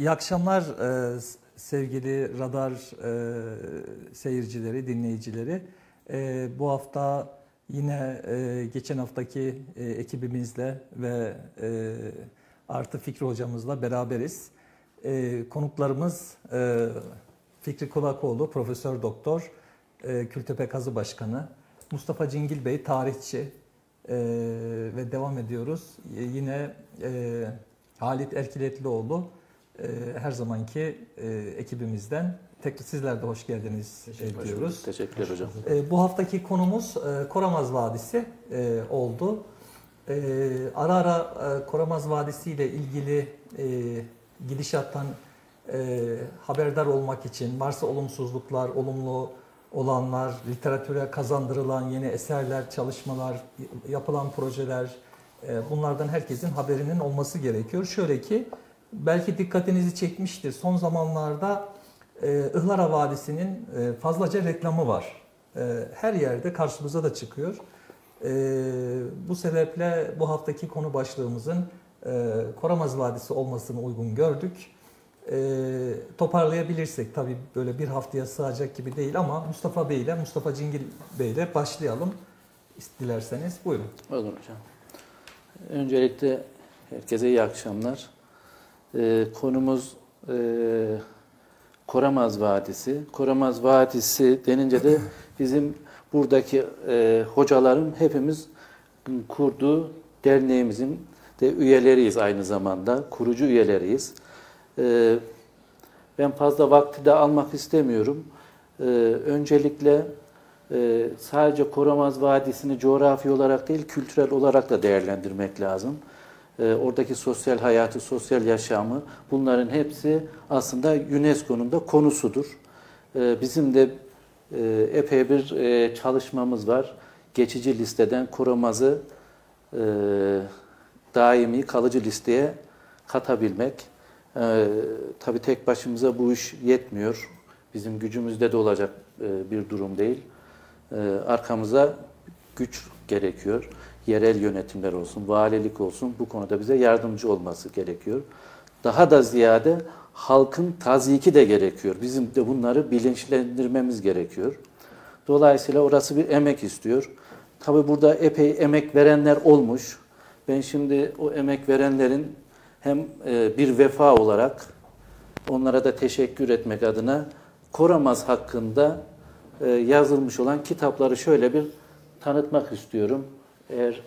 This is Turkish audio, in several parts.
İyi akşamlar e, sevgili radar e, seyircileri, dinleyicileri. E, bu hafta yine geçen haftaki ekibimizle ve artı Fikri hocamızla beraberiz. Konuklarımız Fikri Kulakoğlu, Profesör Doktor, e, Kültepe Kazı Başkanı, Mustafa Cingil Bey, tarihçi ve devam ediyoruz. Yine Halit Erkiletlioğlu, her zamanki e, ekibimizden. Tekrar sizler de hoş geldiniz e, diyoruz. Teşekkürler hocam. E, bu haftaki konumuz Koramaz Vadisi oldu. Ara ara Koramaz Vadisi ile ilgili gidişattan haberdar olmak için varsa olumsuzluklar, olumlu olanlar, literatüre kazandırılan yeni eserler, çalışmalar, yapılan projeler bunlardan herkesin haberinin olması gerekiyor. Şöyle ki belki dikkatinizi çekmiştir. Son zamanlarda e, Ihlara Vadisi'nin e, fazlaca reklamı var. E, her yerde karşımıza da çıkıyor. E, bu sebeple bu haftaki konu başlığımızın e, Koramaz Vadisi olmasını uygun gördük. E, toparlayabilirsek tabii böyle bir haftaya sığacak gibi değil ama Mustafa Bey ile Mustafa Cingil Bey ile başlayalım. Dilerseniz buyurun. Olur hocam. Öncelikle herkese iyi akşamlar. Ee, konumuz e, Koramaz Vadisi. Koramaz Vadisi denince de bizim buradaki e, hocaların hepimiz kurduğu derneğimizin de üyeleriyiz aynı zamanda. Kurucu üyeleriyiz. Ee, ben fazla vakti de almak istemiyorum. Ee, öncelikle e, sadece Koramaz Vadisi'ni coğrafi olarak değil, kültürel olarak da değerlendirmek lazım. Ee, oradaki sosyal hayatı, sosyal yaşamı bunların hepsi aslında UNESCO'nun da konusudur. Ee, bizim de e, epey bir e, çalışmamız var. Geçici listeden Koramaz'ı e, daimi, kalıcı listeye katabilmek. Ee, tabii tek başımıza bu iş yetmiyor. Bizim gücümüzde de olacak e, bir durum değil. Arkamıza güç gerekiyor. Yerel yönetimler olsun, valilik olsun bu konuda bize yardımcı olması gerekiyor. Daha da ziyade halkın taziki de gerekiyor. Bizim de bunları bilinçlendirmemiz gerekiyor. Dolayısıyla orası bir emek istiyor. Tabii burada epey emek verenler olmuş. Ben şimdi o emek verenlerin hem e, bir vefa olarak onlara da teşekkür etmek adına Koramaz hakkında e, yazılmış olan kitapları şöyle bir tanıtmak istiyorum. Eğer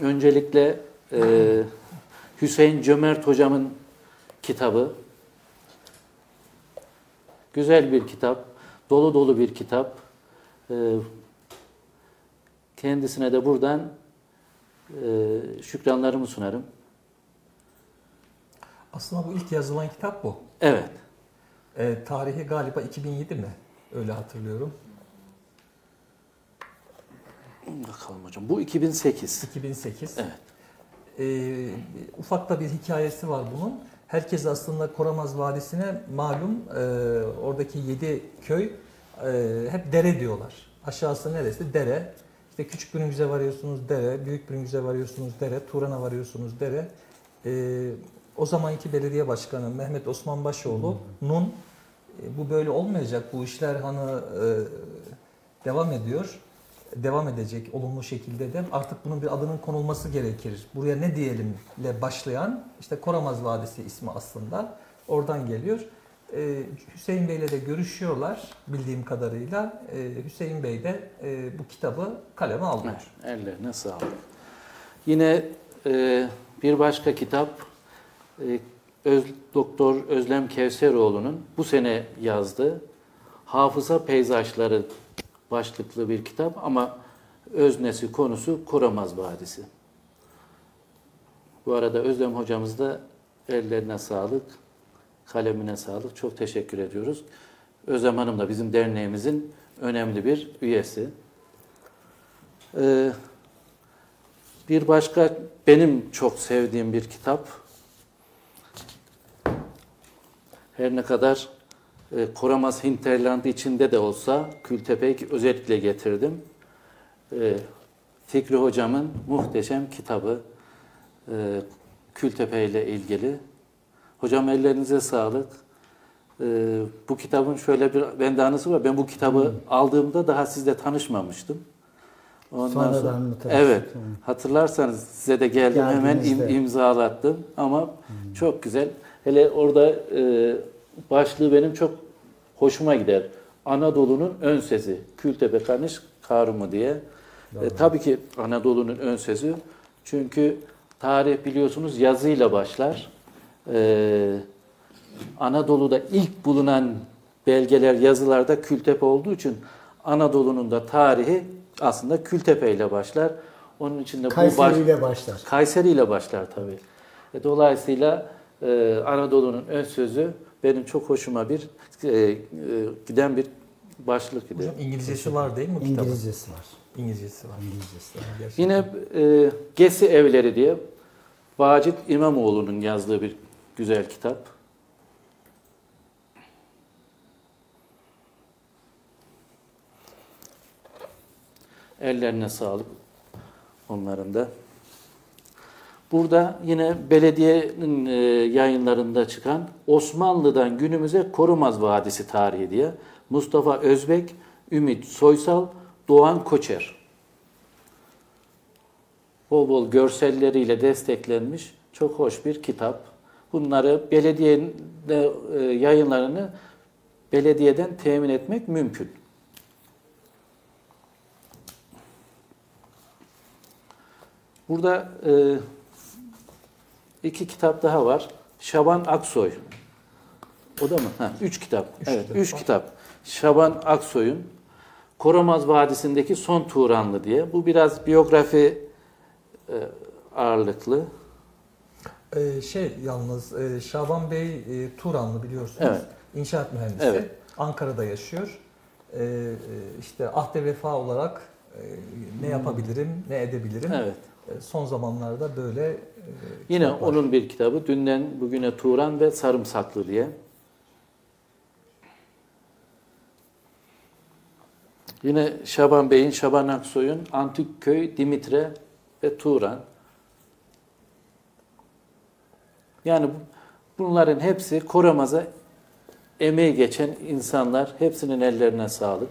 öncelikle e, Hüseyin Cömert hocamın kitabı güzel bir kitap, dolu dolu bir kitap. Kendisine de buradan şükranlarımı sunarım. Aslında bu ilk yazılan kitap bu. Evet. E, tarihi galiba 2007 mi? Öyle hatırlıyorum. Bakalım hocam. Bu 2008. 2008. Evet. E, ufak da bir hikayesi var bunun. Herkes aslında Koramaz Vadisi'ne malum e, oradaki 7 köy e, hep dere diyorlar. Aşağısı neresi? Dere. İşte Küçük Bürüngüz'e varıyorsunuz dere, Büyük Bürüngüz'e varıyorsunuz dere, Turan'a varıyorsunuz dere. E, o zamanki belediye başkanı Mehmet Osman Başoğlu'nun e, bu böyle olmayacak, bu işler hani e, devam ediyor, devam edecek olumlu şekilde de artık bunun bir adının konulması gerekir. Buraya ne diyelimle başlayan işte Koramaz Vadisi ismi aslında oradan geliyor. Ee, Hüseyin Bey'le de görüşüyorlar bildiğim kadarıyla. Ee, Hüseyin Bey de e, bu kitabı kaleme alıyor. Evet, ellerine sağlık. Yine e, bir başka kitap e, Öz, Doktor Özlem Kevseroğlu'nun bu sene yazdığı Hafıza Peyzajları başlıklı bir kitap ama öznesi konusu Koramaz Vadisi. Bu arada Özlem hocamız da ellerine sağlık, kalemine sağlık. Çok teşekkür ediyoruz. Özlem Hanım da bizim derneğimizin önemli bir üyesi. Ee, bir başka benim çok sevdiğim bir kitap. Her ne kadar e, Koramaz Hinterland içinde de olsa Kültepe'yi özellikle getirdim. E, Fikri Hocam'ın muhteşem kitabı e, Kültepe ile ilgili Hocam ellerinize sağlık. Ee, bu kitabın şöyle bir bende anısı var. Ben bu kitabı aldığımda daha sizle tanışmamıştım. Ondan Sonradan mı tanıştık? Evet. Hı. Hatırlarsanız size de geldim hemen im- imzalattım ama çok güzel. Hele orada e, başlığı benim çok hoşuma gider. Anadolu'nun ön sesi. Kültepe Kanış Karumu diye. E, tabii ki Anadolu'nun ön sesi. Çünkü tarih biliyorsunuz yazıyla başlar. E, Anadolu'da ilk bulunan belgeler, yazılarda Kültepe olduğu için Anadolu'nun da tarihi aslında Kültepe ile başlar. Onun için de bu baş... Kayseri ile başlar. Kayseri ile başlar tabii. E, dolayısıyla e, Anadolu'nun ön sözü benim çok hoşuma bir e, e, giden bir başlık idi. Hocam İngilizcesi var değil mi kitabın? İngilizcesi var. İngilizcesi var. İngilizcesi var. Gerçekten. Yine e, Gesi Evleri diye Vacit İmamoğlu'nun yazdığı bir güzel kitap. Ellerine sağlık onların da. Burada yine belediyenin e, yayınlarında çıkan Osmanlı'dan günümüze Korumaz Vadisi tarihi diye Mustafa Özbek, Ümit Soysal, Doğan Koçer bol bol görselleriyle desteklenmiş çok hoş bir kitap. Bunları belediyenin de, yayınlarını belediyeden temin etmek mümkün. Burada e, iki kitap daha var. Şaban Aksoy. O da mı? Ha, üç kitap. Üç evet, kitap üç kitap. Şaban Aksoy'un Koramaz Vadisi'ndeki Son Turanlı diye. Bu biraz biyografi e, ağırlıklı. Ee, şey yalnız e, Şaban Bey e, Turanlı biliyorsunuz. Evet. İnşaat mühendisi. Evet. Ankara'da yaşıyor. Ee, e, işte ahde vefa olarak e, ne yapabilirim, ne edebilirim. Evet. E, son zamanlarda böyle Yine kitaplar. onun bir kitabı. Dünden bugüne Turan ve Sarımsaklı diye. Yine Şaban Bey'in, Şaban Aksoy'un Antik Köy, Dimitre ve Turan. Yani bu- bunların hepsi Koramaz'a emeği geçen insanlar. Hepsinin ellerine sağlık.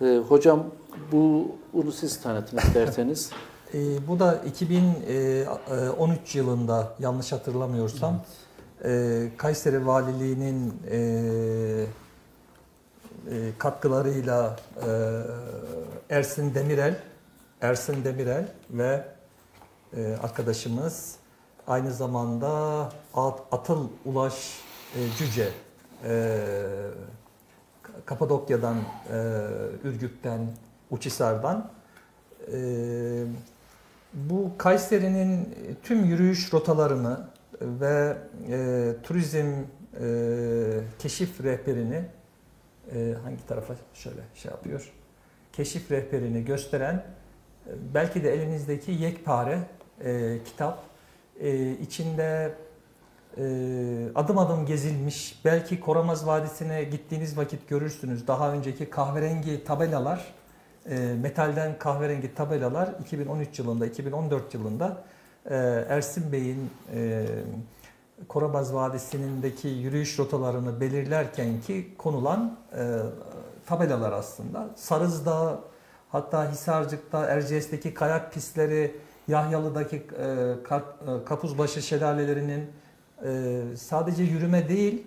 Ee, hocam bu bunu siz tanıtın isterseniz. E, bu da 2013 yılında yanlış hatırlamıyorsam e, Kayseri Valiliği'nin e, e, katkılarıyla e, Ersin Demirel, Ersin Demirel ve e, arkadaşımız aynı zamanda At- Atıl Ulaş e, Cüce e, Kapadokya'dan, e, Ürgüp'ten, Uçhisar'dan e, bu Kayseri'nin tüm yürüyüş rotalarını ve e, turizm e, keşif rehberini e, hangi tarafa şöyle şey yapıyor? Keşif rehberini gösteren e, belki de elinizdeki yekpare e, kitap e, içinde e, adım adım gezilmiş belki Koramaz Vadisi'ne gittiğiniz vakit görürsünüz daha önceki kahverengi tabelalar e, metalden kahverengi tabelalar 2013 yılında 2014 yılında e, Ersin Bey'in e, Korabaz Vadisi'ndeki yürüyüş rotalarını belirlerken ki konulan e, tabelalar aslında. Sarız'da hatta Hisarcık'ta Erciyes'teki kayak pistleri Yahyalı'daki e, Kar- Kapuzbaşı şelalelerinin sadece yürüme değil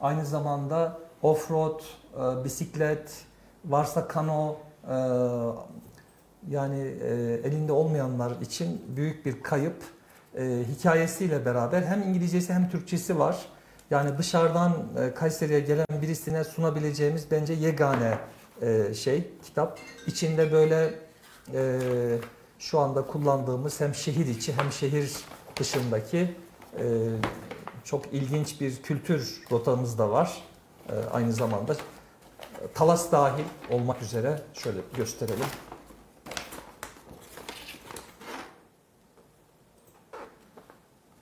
aynı zamanda offroad, bisiklet, varsa kano e, yani e, elinde olmayanlar için büyük bir kayıp e, hikayesiyle beraber hem İngilizcesi hem Türkçesi var. Yani dışarıdan e, Kayseri'ye gelen birisine sunabileceğimiz bence yegane e, şey kitap. İçinde böyle e, şu anda kullandığımız hem şehir içi hem şehir dışındaki e, çok ilginç bir kültür rotamız da var. E, aynı zamanda Talas dahil olmak üzere şöyle gösterelim.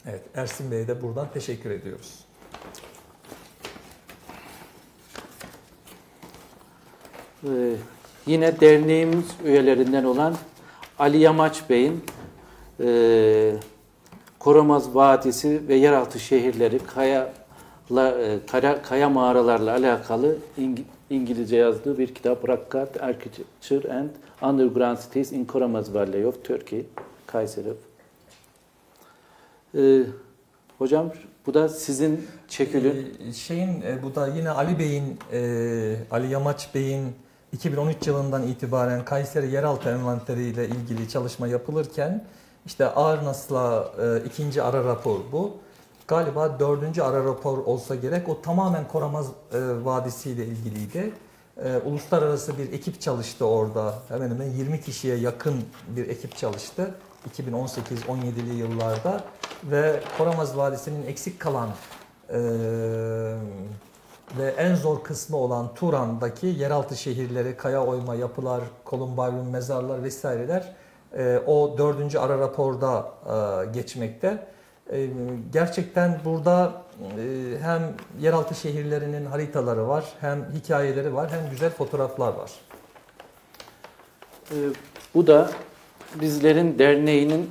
Evet, Ersin Bey'e de buradan teşekkür ediyoruz. Ee, yine derneğimiz üyelerinden olan Ali Yamaç Bey'in e, Koramaz Vadisi ve yeraltı şehirleri kaya e, kaya, kaya mağaralarla alakalı İng- İngilizce yazdığı bir kitap Rakkat Architecture and Underground Cities in Koramaz Valley of Turkey Kayseri. Ee, hocam bu da sizin çekülün Ee, şeyin e, bu da yine Ali Bey'in e, Ali Yamaç Bey'in 2013 yılından itibaren Kayseri yeraltı envanteri ile ilgili çalışma yapılırken işte Arnas'la e, ikinci ara rapor bu. Galiba dördüncü ara rapor olsa gerek. O tamamen Koramaz e, Vadisi ile ilgiliydi. E, uluslararası bir ekip çalıştı orada. Hemen hemen 20 kişiye yakın bir ekip çalıştı. 2018-17'li yıllarda ve Koramaz Vadisi'nin eksik kalan e, ve en zor kısmı olan Turan'daki yeraltı şehirleri, kaya oyma yapılar, kolumbaryum mezarlar vesaireler e, o dördüncü ara raporda e, geçmekte. E, gerçekten burada e, hem yeraltı şehirlerinin haritaları var, hem hikayeleri var, hem güzel fotoğraflar var. Ee, bu da bizlerin derneğinin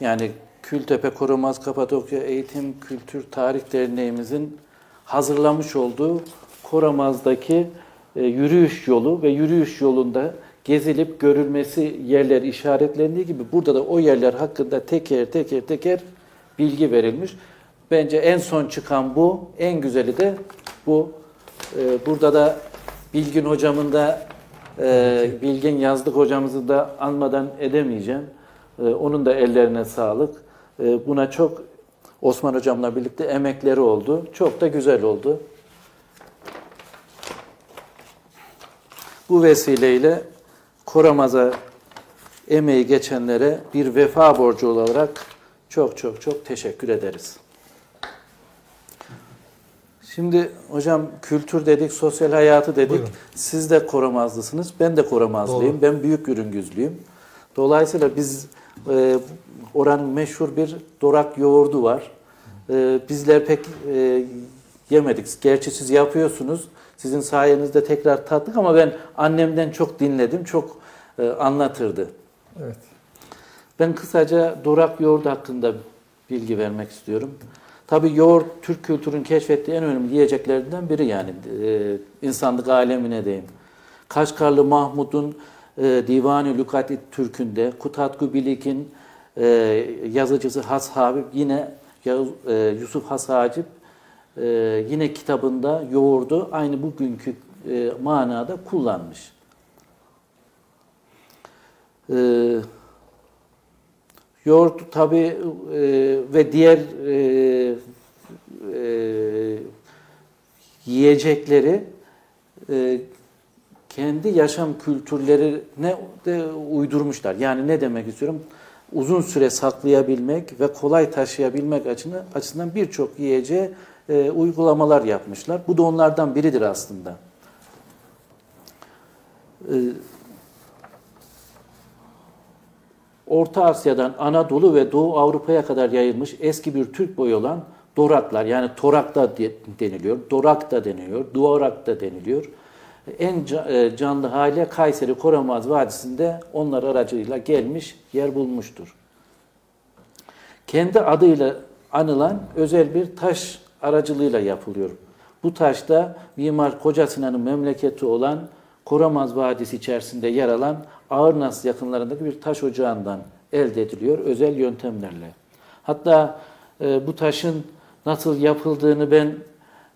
yani Kültepe Korumaz Kapadokya Eğitim Kültür Tarih Derneğimizin hazırlamış olduğu Koramaz'daki e, yürüyüş yolu ve yürüyüş yolunda gezilip görülmesi yerler işaretlendiği gibi burada da o yerler hakkında teker teker teker bilgi verilmiş. Bence en son çıkan bu, en güzeli de bu. Ee, burada da Bilgin hocamın da e, Bilgin Yazlık hocamızı da anmadan edemeyeceğim. E, onun da ellerine sağlık. E, buna çok Osman hocamla birlikte emekleri oldu. Çok da güzel oldu. Bu vesileyle Koramaz'a emeği geçenlere bir vefa borcu olarak çok çok çok teşekkür ederiz. Şimdi hocam kültür dedik, sosyal hayatı dedik. Buyurun. Siz de Koramazlısınız. Ben de Koramazlıyım. Doğru. Ben büyük ürüngüzlüyüm. Dolayısıyla biz e, oranın meşhur bir dorak yoğurdu var. E, bizler pek e, yemedik. Gerçi siz yapıyorsunuz. Sizin sayenizde tekrar tattık ama ben annemden çok dinledim. Çok e, anlatırdı. Evet. Ben kısaca dorak yoğurdu hakkında bilgi vermek istiyorum. Tabii yoğurt Türk kültürünün keşfettiği en önemli yiyeceklerinden biri yani e, insanlık alemine deyim. Kaşgarlı Mahmud'un e, Divani Lukati Türk'ünde, Kutatku Bilik'in e, yazıcısı Has Habib yine e, Yusuf Has Hacip e, yine kitabında yoğurdu aynı bugünkü e, manada kullanmış. E, Yoğurt tabi ve diğer e, e, yiyecekleri e, kendi yaşam kültürlerine de uydurmuşlar. Yani ne demek istiyorum? Uzun süre saklayabilmek ve kolay taşıyabilmek açısından, açısından birçok yiyeceğe e, uygulamalar yapmışlar. Bu da onlardan biridir aslında. E, Orta Asya'dan Anadolu ve Doğu Avrupa'ya kadar yayılmış eski bir Türk boyu olan Doraklar yani Torak da de- deniliyor, Dorak da deniliyor, Duvarak da deniliyor. En e, canlı hale Kayseri Koramaz Vadisi'nde onlar aracılığıyla gelmiş, yer bulmuştur. Kendi adıyla anılan özel bir taş aracılığıyla yapılıyor. Bu taş da Mimar Koca Sinan'ın memleketi olan Koramaz Vadisi içerisinde yer alan Ağırnas yakınlarındaki bir taş ocağından elde ediliyor özel yöntemlerle. Hatta e, bu taşın nasıl yapıldığını ben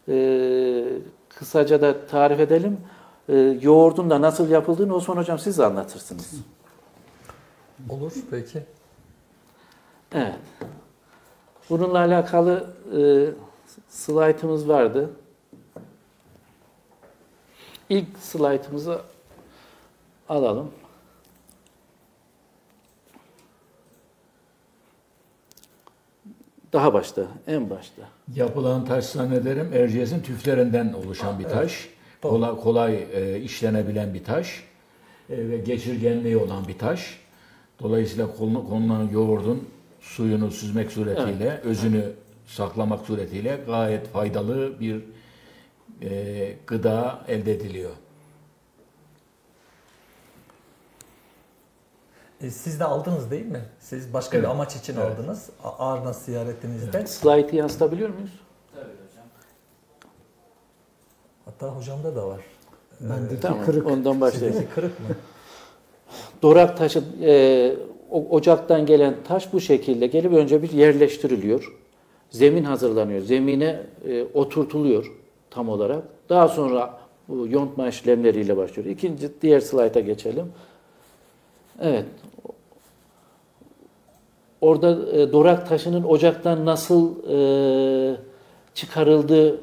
e, kısaca da tarif edelim. E, yoğurdun da nasıl yapıldığını Osman Hocam siz anlatırsınız. Olur peki. Evet. Bununla alakalı e, slaytımız vardı. İlk slaytımızı alalım. Daha başta, en başta. Yapılan taş zannederim Erciyes'in tüflerinden oluşan bir taş. Kolay, kolay e, işlenebilen bir taş. E, ve geçirgenliği olan bir taş. Dolayısıyla konu- konulan yoğurdun suyunu süzmek suretiyle, özünü saklamak suretiyle gayet faydalı bir e, gıda elde ediliyor. E, siz de aldınız değil mi? Siz başka bir Evet, amaç için evet. aldınız. A- Arnas ziyaretinizde. Slide'ı yansıtabiliyor muyuz? Hatta hocamda da var. Bendeki Tamam, kırık. ondan başlayalım. Sizdeki kırık mı? Dorak taşı, e, o- ocaktan gelen taş bu şekilde gelip önce bir yerleştiriliyor. Zemin hazırlanıyor. Zemine e, oturtuluyor tam olarak. Daha sonra bu yontma işlemleriyle başlıyor. İkinci, diğer slayta geçelim. Evet. Orada e, dorak taşının ocaktan nasıl e, çıkarıldığı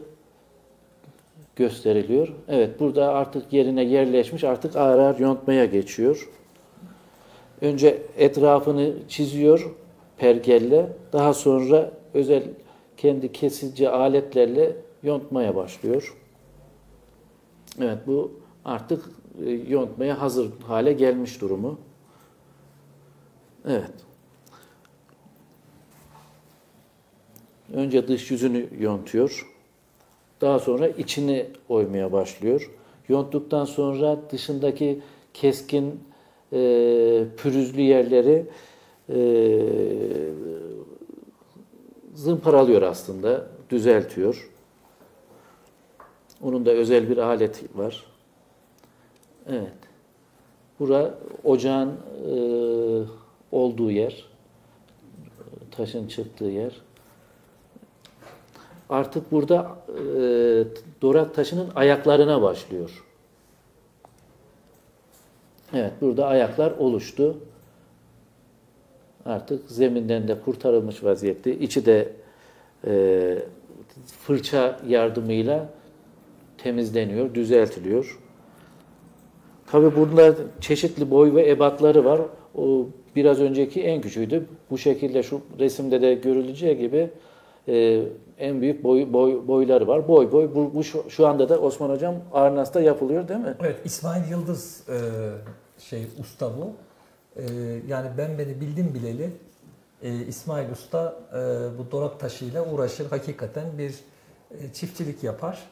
gösteriliyor. Evet, burada artık yerine yerleşmiş, artık ağır ağır yontmaya geçiyor. Önce etrafını çiziyor pergelle, daha sonra özel kendi kesici aletlerle yontmaya başlıyor. Evet, bu artık e, yontmaya hazır hale gelmiş durumu. Evet. Önce dış yüzünü yontuyor. Daha sonra içini oymaya başlıyor. Yonttuktan sonra dışındaki keskin e, pürüzlü yerleri e, zımparalıyor aslında, düzeltiyor. Onun da özel bir aleti var. Evet. Bura ocağın e, olduğu yer, taşın çıktığı yer. Artık burada e, dorak taşının ayaklarına başlıyor. Evet, burada ayaklar oluştu. Artık zeminden de kurtarılmış vaziyette. İçi de e, fırça yardımıyla temizleniyor, düzeltiliyor. Tabi bunlar çeşitli boy ve ebatları var. O biraz önceki en küçüğüydü. Bu şekilde şu resimde de görüleceği gibi e, en büyük boy, boy boyları var. Boy boy bu, bu şu, şu anda da Osman hocam Arnas'ta yapılıyor değil mi? Evet İsmail Yıldız e, şey usta bu. E, yani ben beni bildim bileli e, İsmail Usta e, bu dorak taşıyla uğraşır. Hakikaten bir e, çiftçilik yapar.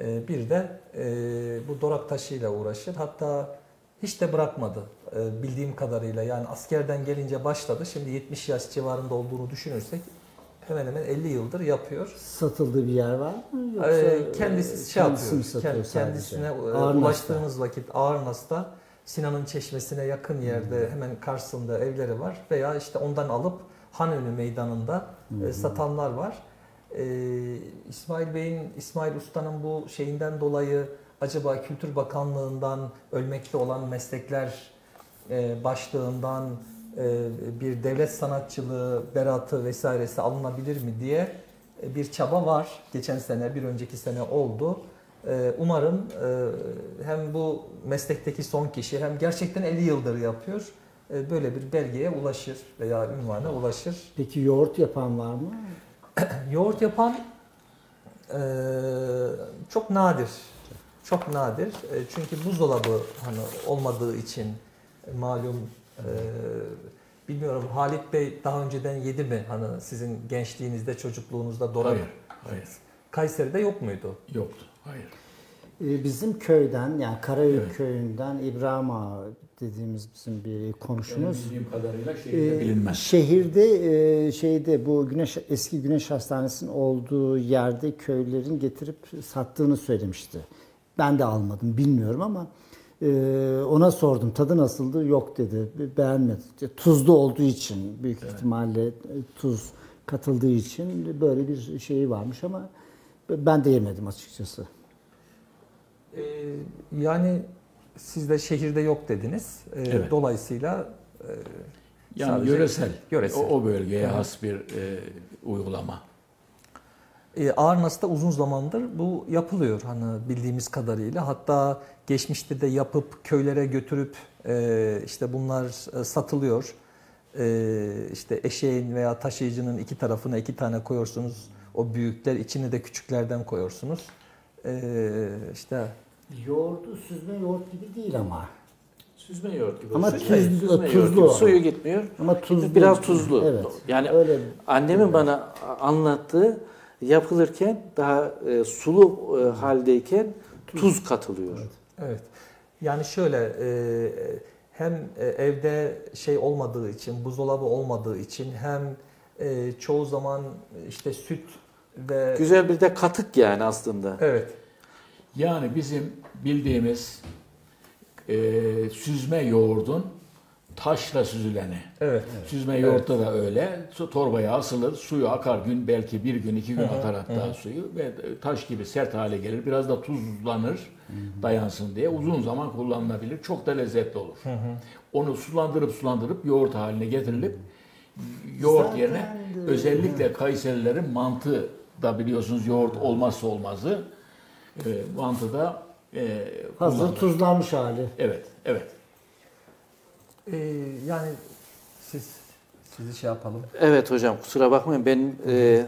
E, bir de e, bu dorak taşıyla uğraşır. Hatta hiç de bırakmadı e, bildiğim kadarıyla. Yani askerden gelince başladı. Şimdi 70 yaş civarında olduğunu düşünürsek hemen hemen 50 yıldır yapıyor. Satıldığı bir yer var mı? Yoksa Ee, kendisi şey kendisi mi yapıyor. Kend-? Kendisine e, Ağırnas'ta. ulaştığımız vakit Ağırnas'ta Sinan'ın çeşmesine yakın yerde hemen karşısında evleri var veya işte ondan alıp Hanönü meydanında e, satanlar var. Ee, İsmail Bey'in, İsmail Usta'nın bu şeyinden dolayı acaba Kültür Bakanlığı'ndan ölmekte olan meslekler e, başlığından e, bir devlet sanatçılığı beratı vesairesi alınabilir mi diye e, bir çaba var. Geçen sene, bir önceki sene oldu. E, Umarım e, hem bu meslekteki son kişi hem gerçekten 50 yıldır yapıyor. e, Böyle bir belgeye ulaşır veya ünvana ulaşır. Peki yoğurt yapan var mı? Yoğurt yapan e, çok nadir. Çok nadir. E, çünkü buzdolabı hani olmadığı için e, malum e, bilmiyorum Halit Bey daha önceden yedi mi hani sizin gençliğinizde çocukluğunuzda dorak Hayır, hayır. Kayseri'de yok muydu? Yoktu. Hayır. Ee, Bizim köyden yani Karayük Evet. köyünden İbrahim Ağa dediğimiz bizim bir Benim komşumuz. bildiğim kadarıyla Ee, şehirde bilinmez. Şehirde e, şeyde bu güneş eski güneş hastanesinin olduğu yerde köylerin getirip sattığını söylemişti. Ben de almadım bilmiyorum ama e, ona sordum tadı nasıldı yok dedi beğenmedi. Tuzlu olduğu için büyük ihtimalle e, tuz katıldığı için böyle bir şeyi varmış ama ben de yemedim açıkçası. E, yani siz de şehirde yok dediniz. E, Evet. Dolayısıyla e, Yani sadece yöresel. yöresel. O, o bölgeye hı. has bir e, uygulama. E, Ağrınas'ta uzun zamandır bu yapılıyor hani bildiğimiz kadarıyla. Hatta geçmişte de yapıp köylere götürüp e, işte bunlar e, satılıyor. E, işte eşeğin veya taşıyıcının iki tarafına iki tane koyuyorsunuz. O büyükler içine de küçüklerden koyuyorsunuz. E, işte Yoğurdu süzme yoğurt gibi değil ama. Süzme yoğurt gibi. Ama Süzme- tuzlu- süzme yoğurt tuzlu gibi. ama. Suyu gitmiyor. Ama tuzlu. Biraz tuzlu. Evet. Yani Öyle. Annemin bana anlattığı yapılırken daha e, sulu e, haldeyken tuz katılıyor. Evet. Yani şöyle e, hem e, evde şey olmadığı için, buzdolabı olmadığı için hem e, çoğu zaman işte süt ve Güzel bir de katık yani aslında. evet Yani bizim bildiğimiz e, süzme yoğurdun taşla süzüleni. evet Süzme yoğurtta da öyle. Su torbaya asılır, suyu akar gün belki bir gün iki gün akar hatta suyu ve taş gibi sert hale gelir. Biraz da tuzlanır dayansın diye uzun zaman kullanılabilir. Çok da lezzetli olur. Onu sulandırıp sulandırıp yoğurt haline getirilip yoğurt Zaten yerine de- özellikle Kayserilerin mantı da biliyorsunuz yoğurt olmazsa olmazı. E, mantı da e, Hazır kullanılır. tuzlanmış hali. Evet, evet. E, yani siz sizi şey yapalım. Evet hocam kusura bakmayın benim e,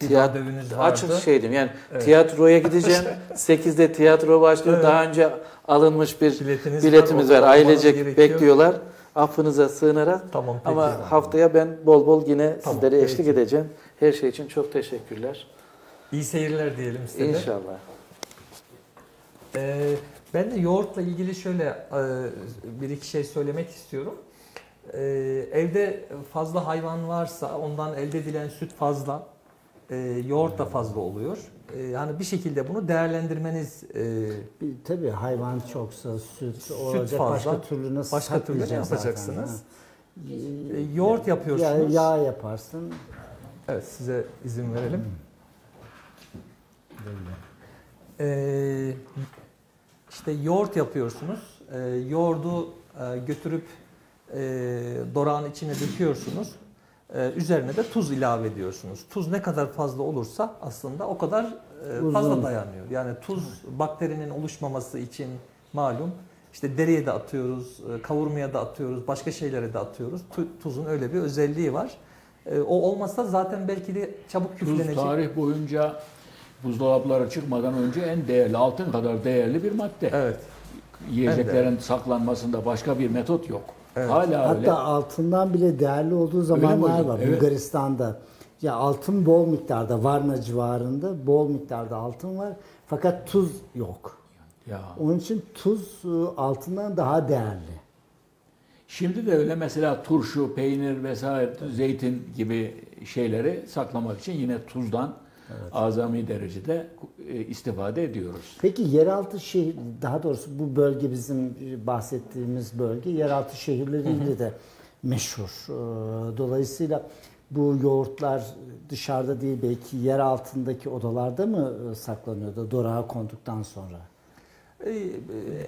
Bir tiyat- randevunuz vardı. açık şeydim yani Evet. tiyatroya gideceğim 8'de tiyatro başlıyor Evet. daha önce alınmış bir Biletiniz biletimiz var, var ailecek gerekiyor. bekliyorlar affınıza sığınarak Tamam peki. ama haftaya ben bol bol yine Tamam, sizlere eşlik peki. edeceğim her şey için çok teşekkürler İyi seyirler diyelim size. İnşallah. Ee, ben de yoğurtla ilgili şöyle e, bir iki şey söylemek istiyorum. Ee, evde fazla hayvan varsa ondan elde edilen süt fazla, e, yoğurt da fazla oluyor. E, yani bir şekilde bunu değerlendirmeniz e, Bir, tabii hayvan çoksa süt, olacak fazla. başka türlü nasıl Başka türlü ne yapacaksınız? ha? E, yoğurt yapıyorsunuz. Ya, yağ yaparsın. Evet size izin verelim. Ee, işte yoğurt yapıyorsunuz. Ee, yoğurdu e, götürüp e, dorağın içine döküyorsunuz. Ee, üzerine de tuz ilave ediyorsunuz. Tuz ne kadar fazla olursa aslında o kadar e, fazla dayanıyor. Yani tuz bakterinin oluşmaması için malum. İşte deriye de atıyoruz, e, kavurmaya da atıyoruz, başka şeylere de atıyoruz. Tu- Tuzun öyle bir özelliği var. E, O olmasa zaten belki de çabuk Tuz küflenecek. tarih boyunca buzdolaplara çıkmadan önce en değerli, altın kadar değerli bir madde. Evet. Yiyeceklerin saklanmasında başka bir metot yok. Evet. Hala Hatta öyle. altından bile değerli olduğu zamanlar var Evet. Bulgaristan'da. Ya altın bol miktarda, Varna civarında bol miktarda altın var. Fakat tuz yok. Ya. Onun için tuz e, altından daha değerli. Şimdi de öyle mesela turşu, peynir vesaire, zeytin gibi şeyleri saklamak için yine tuzdan azami derecede e, istifade ediyoruz. Peki yeraltı şehir, daha doğrusu bu bölge bizim e, bahsettiğimiz bölge yeraltı şehirleriyle de meşhur. Ee, Dolayısıyla bu yoğurtlar dışarıda değil belki yer altındaki odalarda mı e, saklanıyordu dorağa konduktan sonra? E, e,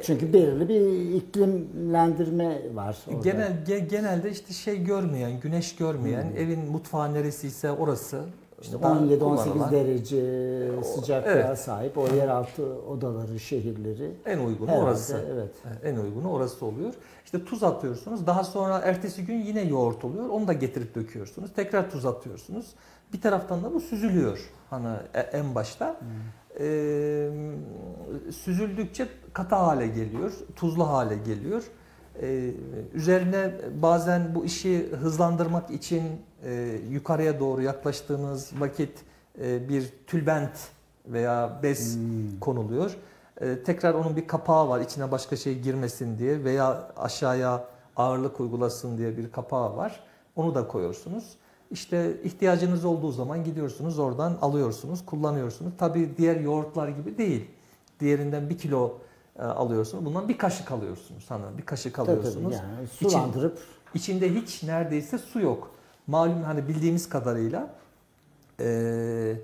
Çünkü belirli bir iklimlendirme var orada. Genel ge- genelde işte şey görmeyen, güneş görmeyen, evin mutfağı neresiyse orası. İşte daha 17-18 kullanılan derece sıcaklığa evet. sahip o yeraltı odaları, şehirleri. En uygunu Herhalde, orası. evet. En uygunu orası oluyor. İşte tuz atıyorsunuz. Daha sonra ertesi gün yine yoğurt oluyor. Onu da getirip döküyorsunuz. Tekrar tuz atıyorsunuz. Bir taraftan da bu süzülüyor. Hani e- en başta. Ee, süzüldükçe katı hale geliyor. Tuzlu hale geliyor. Ee, üzerine bazen bu işi hızlandırmak için e, yukarıya doğru yaklaştığınız vakit e, bir tülbent veya bez konuluyor. Ee, tekrar onun bir kapağı var içine başka şey girmesin diye veya aşağıya ağırlık uygulasın diye bir kapağı var. Onu da koyuyorsunuz. İşte ihtiyacınız olduğu zaman gidiyorsunuz oradan alıyorsunuz, kullanıyorsunuz. Tabii diğer yoğurtlar gibi değil. Diğerinden bir kilo e, alıyorsunuz. Bundan bir kaşık alıyorsunuz. Hani bir kaşık Tabii tabii alıyorsunuz. yani İçin- sulandırıp İçinde hiç neredeyse su yok. Malum hani bildiğimiz kadarıyla e,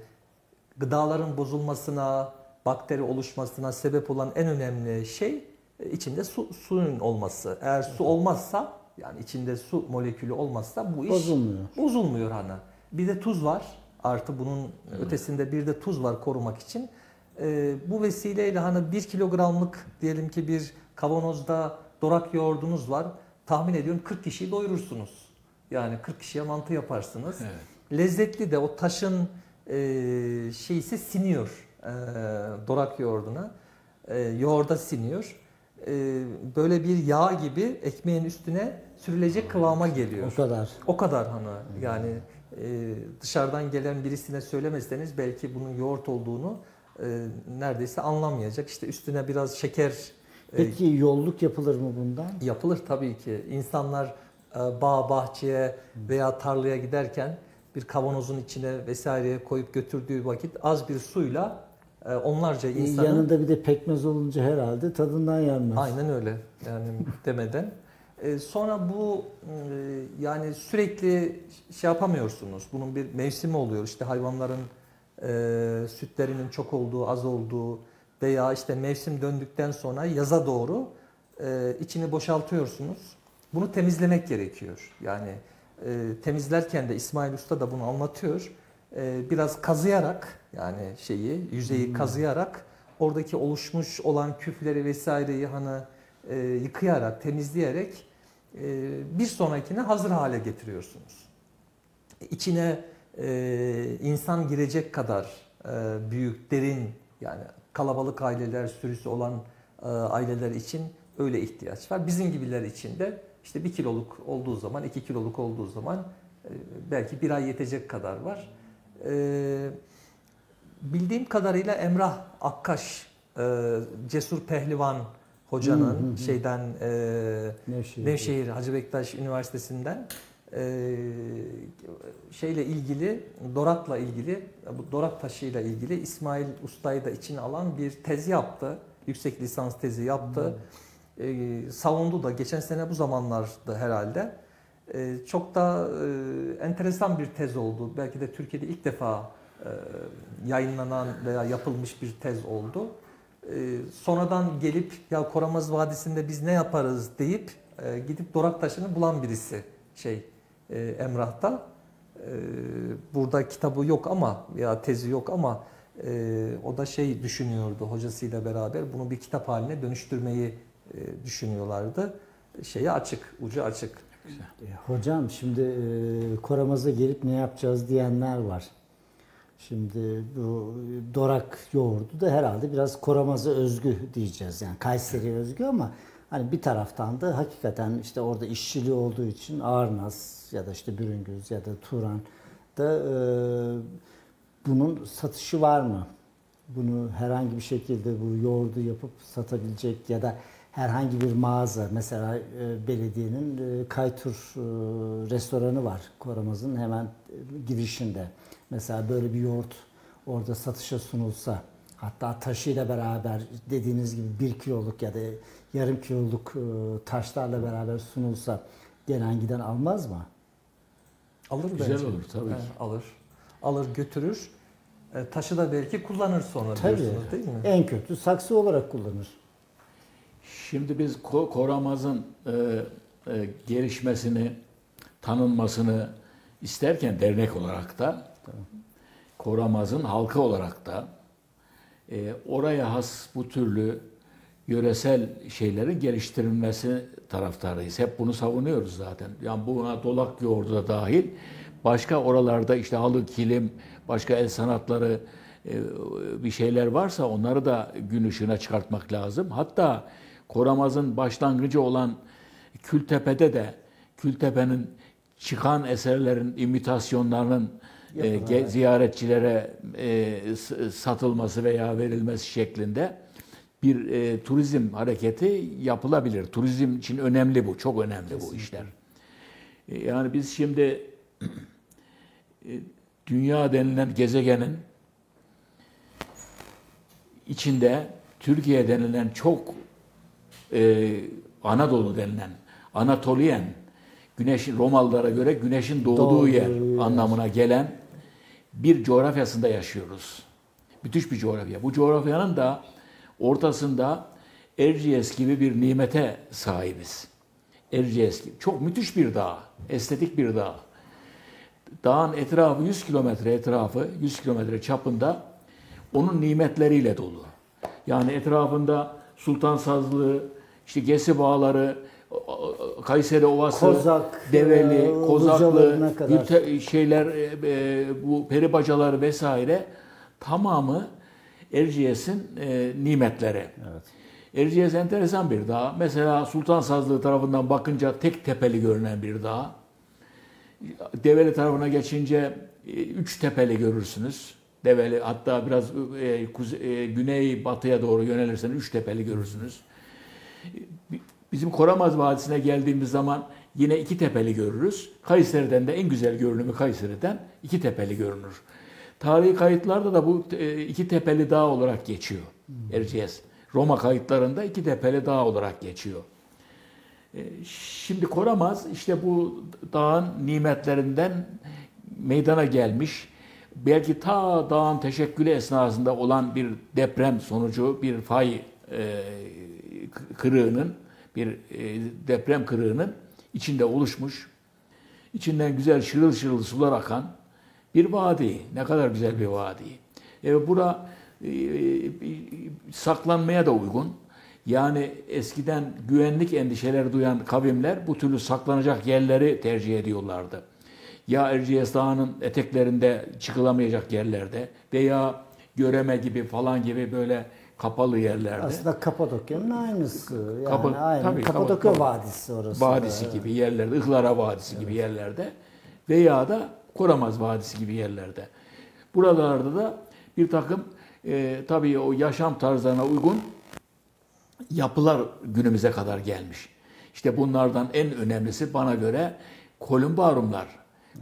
gıdaların bozulmasına, bakteri oluşmasına sebep olan en önemli şey e, içinde su, suyun olması. Eğer su olmazsa yani içinde su molekülü olmazsa bu iş bozulmuyor. bozulmuyor hani. Bir de tuz var. Artı bunun ötesinde bir de tuz var korumak için. Ee, bu vesileyle hani bir kilogramlık diyelim ki bir kavanozda dorak yoğurdunuz var. Tahmin ediyorum 40 kişiyi doyurursunuz. Yani 40 kişiye mantı yaparsınız. Evet. Lezzetli de o taşın e, şeysi siniyor e, dorak yoğurduna. E, yoğurda siniyor. E, böyle bir yağ gibi ekmeğin üstüne sürülecek kıvama geliyor. O kadar. O kadar hani yani e, dışarıdan gelen birisine söylemezseniz belki bunun yoğurt olduğunu e, neredeyse anlamayacak. İşte üstüne biraz şeker Peki yolluk yapılır mı bundan? Yapılır tabii ki. İnsanlar e, bağ, bahçeye veya tarlaya giderken bir kavanozun içine vesaireye koyup götürdüğü vakit az bir suyla e, onlarca Ee, insanın Yanında bir de pekmez olunca herhalde tadından yenmez. Aynen öyle. Yani demeden. Sonra bu e, yani sürekli şey yapamıyorsunuz. Bunun bir mevsimi oluyor. İşte hayvanların e, sütlerinin çok olduğu, az olduğu veya işte mevsim döndükten sonra yaza doğru e, içini boşaltıyorsunuz. Bunu temizlemek gerekiyor. Yani e, temizlerken de İsmail Usta da bunu anlatıyor. E, biraz kazıyarak yani şeyi yüzeyi kazıyarak oradaki oluşmuş olan küfleri vesaireyi hani e, yıkayarak temizleyerek e, bir sonrakine hazır hale getiriyorsunuz. İçine e, insan girecek kadar e, büyük, derin yani kalabalık aileler sürüsü olan e, aileler için öyle ihtiyaç var. Bizim gibiler için de işte bir kiloluk olduğu zaman, iki kiloluk olduğu zaman e, belki bir ay yetecek kadar var. E, bildiğim kadarıyla Emrah Akkaş, e, Cesur Pehlivan hocanın Hı hı hı. şeyden e, Nevşehir. Nevşehir Hacı Bektaş Üniversitesi'nden e, şeyle ilgili, Dorak'la ilgili, bu Dorak taşıyla ilgili İsmail Usta'yı da içine alan bir tez yaptı. Yüksek lisans tezi yaptı. E, savundu da geçen sene bu zamanlarda herhalde. E, çok da e, enteresan bir tez oldu. Belki de Türkiye'de ilk defa e, yayınlanan veya yapılmış bir tez oldu. E, sonradan gelip ya Koramaz Vadisi'nde biz ne yaparız deyip e, gidip Dorak taşını bulan birisi şey e, Emrah'ta. E, burada kitabı yok ama ya tezi yok ama e, o da şey düşünüyordu hocasıyla beraber bunu bir kitap haline dönüştürmeyi düşünüyorlardı. Şeye açık, ucu açık. E, Hocam şimdi e, Koramaz'a gelip ne yapacağız diyenler var. Şimdi bu Dorak yoğurdu da herhalde biraz Koramaz'a özgü diyeceğiz. Yani Kayseri'ye özgü ama hani bir taraftan da hakikaten işte orada işçiliği olduğu için Ağırnaz ya da işte Bürüngüz ya da Turan da e, bunun satışı var mı? Bunu herhangi bir şekilde bu yoğurdu yapıp satabilecek ya da herhangi bir mağaza mesela e, belediyenin e, Kaytur e, restoranı var Koramaz'ın hemen e, girişinde. Mesela böyle bir yoğurt orada satışa sunulsa hatta taşıyla beraber dediğiniz gibi bir kiloluk ya da yarım kiloluk e, taşlarla beraber sunulsa gelen giden almaz mı? Alır Güzel bence. olur, tabii He, ki. alır. Alır götürür. E, taşı da belki kullanır sonra Tabii. diyorsunuz değil mi? En kötü saksı olarak kullanır. Şimdi biz Ko- Koramaz'ın e, e, gelişmesini, tanınmasını isterken dernek olarak da, Koramaz'ın halkı olarak da e, oraya has bu türlü yöresel şeylerin geliştirilmesi taraftarıyız. Hep bunu savunuyoruz zaten. Yani buna dolak yoğurdu da dahil. Başka oralarda işte halı, kilim, başka el sanatları e, bir şeyler varsa onları da gün ışığına çıkartmak lazım. Hatta Koramaz'ın başlangıcı olan Kültepe'de de Kültepe'nin çıkan eserlerin imitasyonlarının e, ziyaretçilere e, satılması veya verilmesi şeklinde bir e, turizm hareketi yapılabilir. Turizm için önemli bu, çok önemli bu işler. E, yani biz şimdi e, dünya denilen gezegenin içinde Türkiye denilen çok e, Anadolu denilen Anatoliyen güneşin Romalılara göre güneşin doğduğu yer yer. anlamına gelen bir coğrafyasında yaşıyoruz. Müthiş bir coğrafya. Bu coğrafyanın da ortasında Erciyes gibi bir nimete sahibiz. Erciyes gibi. Çok müthiş bir dağ. Estetik bir dağ. Dağın etrafı 100 kilometre etrafı, 100 kilometre çapında onun nimetleriyle dolu. Yani etrafında Sultan Sazlığı, işte Gesi Bağları, Kayseri Ovası, Kozak, Develi, e, Kozaklı. Gülte- şeyler, e, e, bu peri bacaları vesaire tamamı Erciyes'in e, nimetleri. Erciyes enteresan bir dağ. Mesela Sultan Sazlığı tarafından bakınca tek tepeli görünen bir dağ. Develi tarafına geçince e, üç tepeli görürsünüz. Develi hatta biraz e, kuze- e, güney batıya doğru yönelirseniz üç tepeli görürsünüz. Bizim Koramaz Vadisi'ne geldiğimiz zaman yine iki tepeli görürüz. Kayseri'den de en güzel görünümü Kayseri'den iki tepeli görünür. Tarihi kayıtlarda da bu e, iki tepeli dağ olarak geçiyor Erciyes. Roma kayıtlarında iki tepeli dağ olarak geçiyor. E, Şimdi Koramaz işte bu dağın nimetlerinden meydana gelmiş. Belki ta dağın teşekkülü esnasında olan bir deprem sonucu bir fay e, kırığının bir e, deprem kırığının içinde oluşmuş. İçinden güzel şırıl şırıl sular akan bir vadi. Ne kadar güzel bir vadi. E, bura e, saklanmaya da uygun. Yani eskiden güvenlik endişeleri duyan kavimler bu türlü saklanacak yerleri tercih ediyorlardı. Ya Erciyes Dağı'nın eteklerinde çıkılamayacak yerlerde veya Göreme gibi falan gibi böyle kapalı yerlerde. Aslında Kapadokya'nın aynısı. Yani Kapa- aynı. tabii, Kapadokya Kapa- Vadisi orası. da. Vadisi gibi yerlerde, Ihlara Vadisi gibi yerlerde veya da Koramaz Vadisi gibi yerlerde. Buralarda da bir takım e, tabii o yaşam tarzlarına uygun yapılar günümüze kadar gelmiş. İşte bunlardan en önemlisi bana göre kolumbarumlar.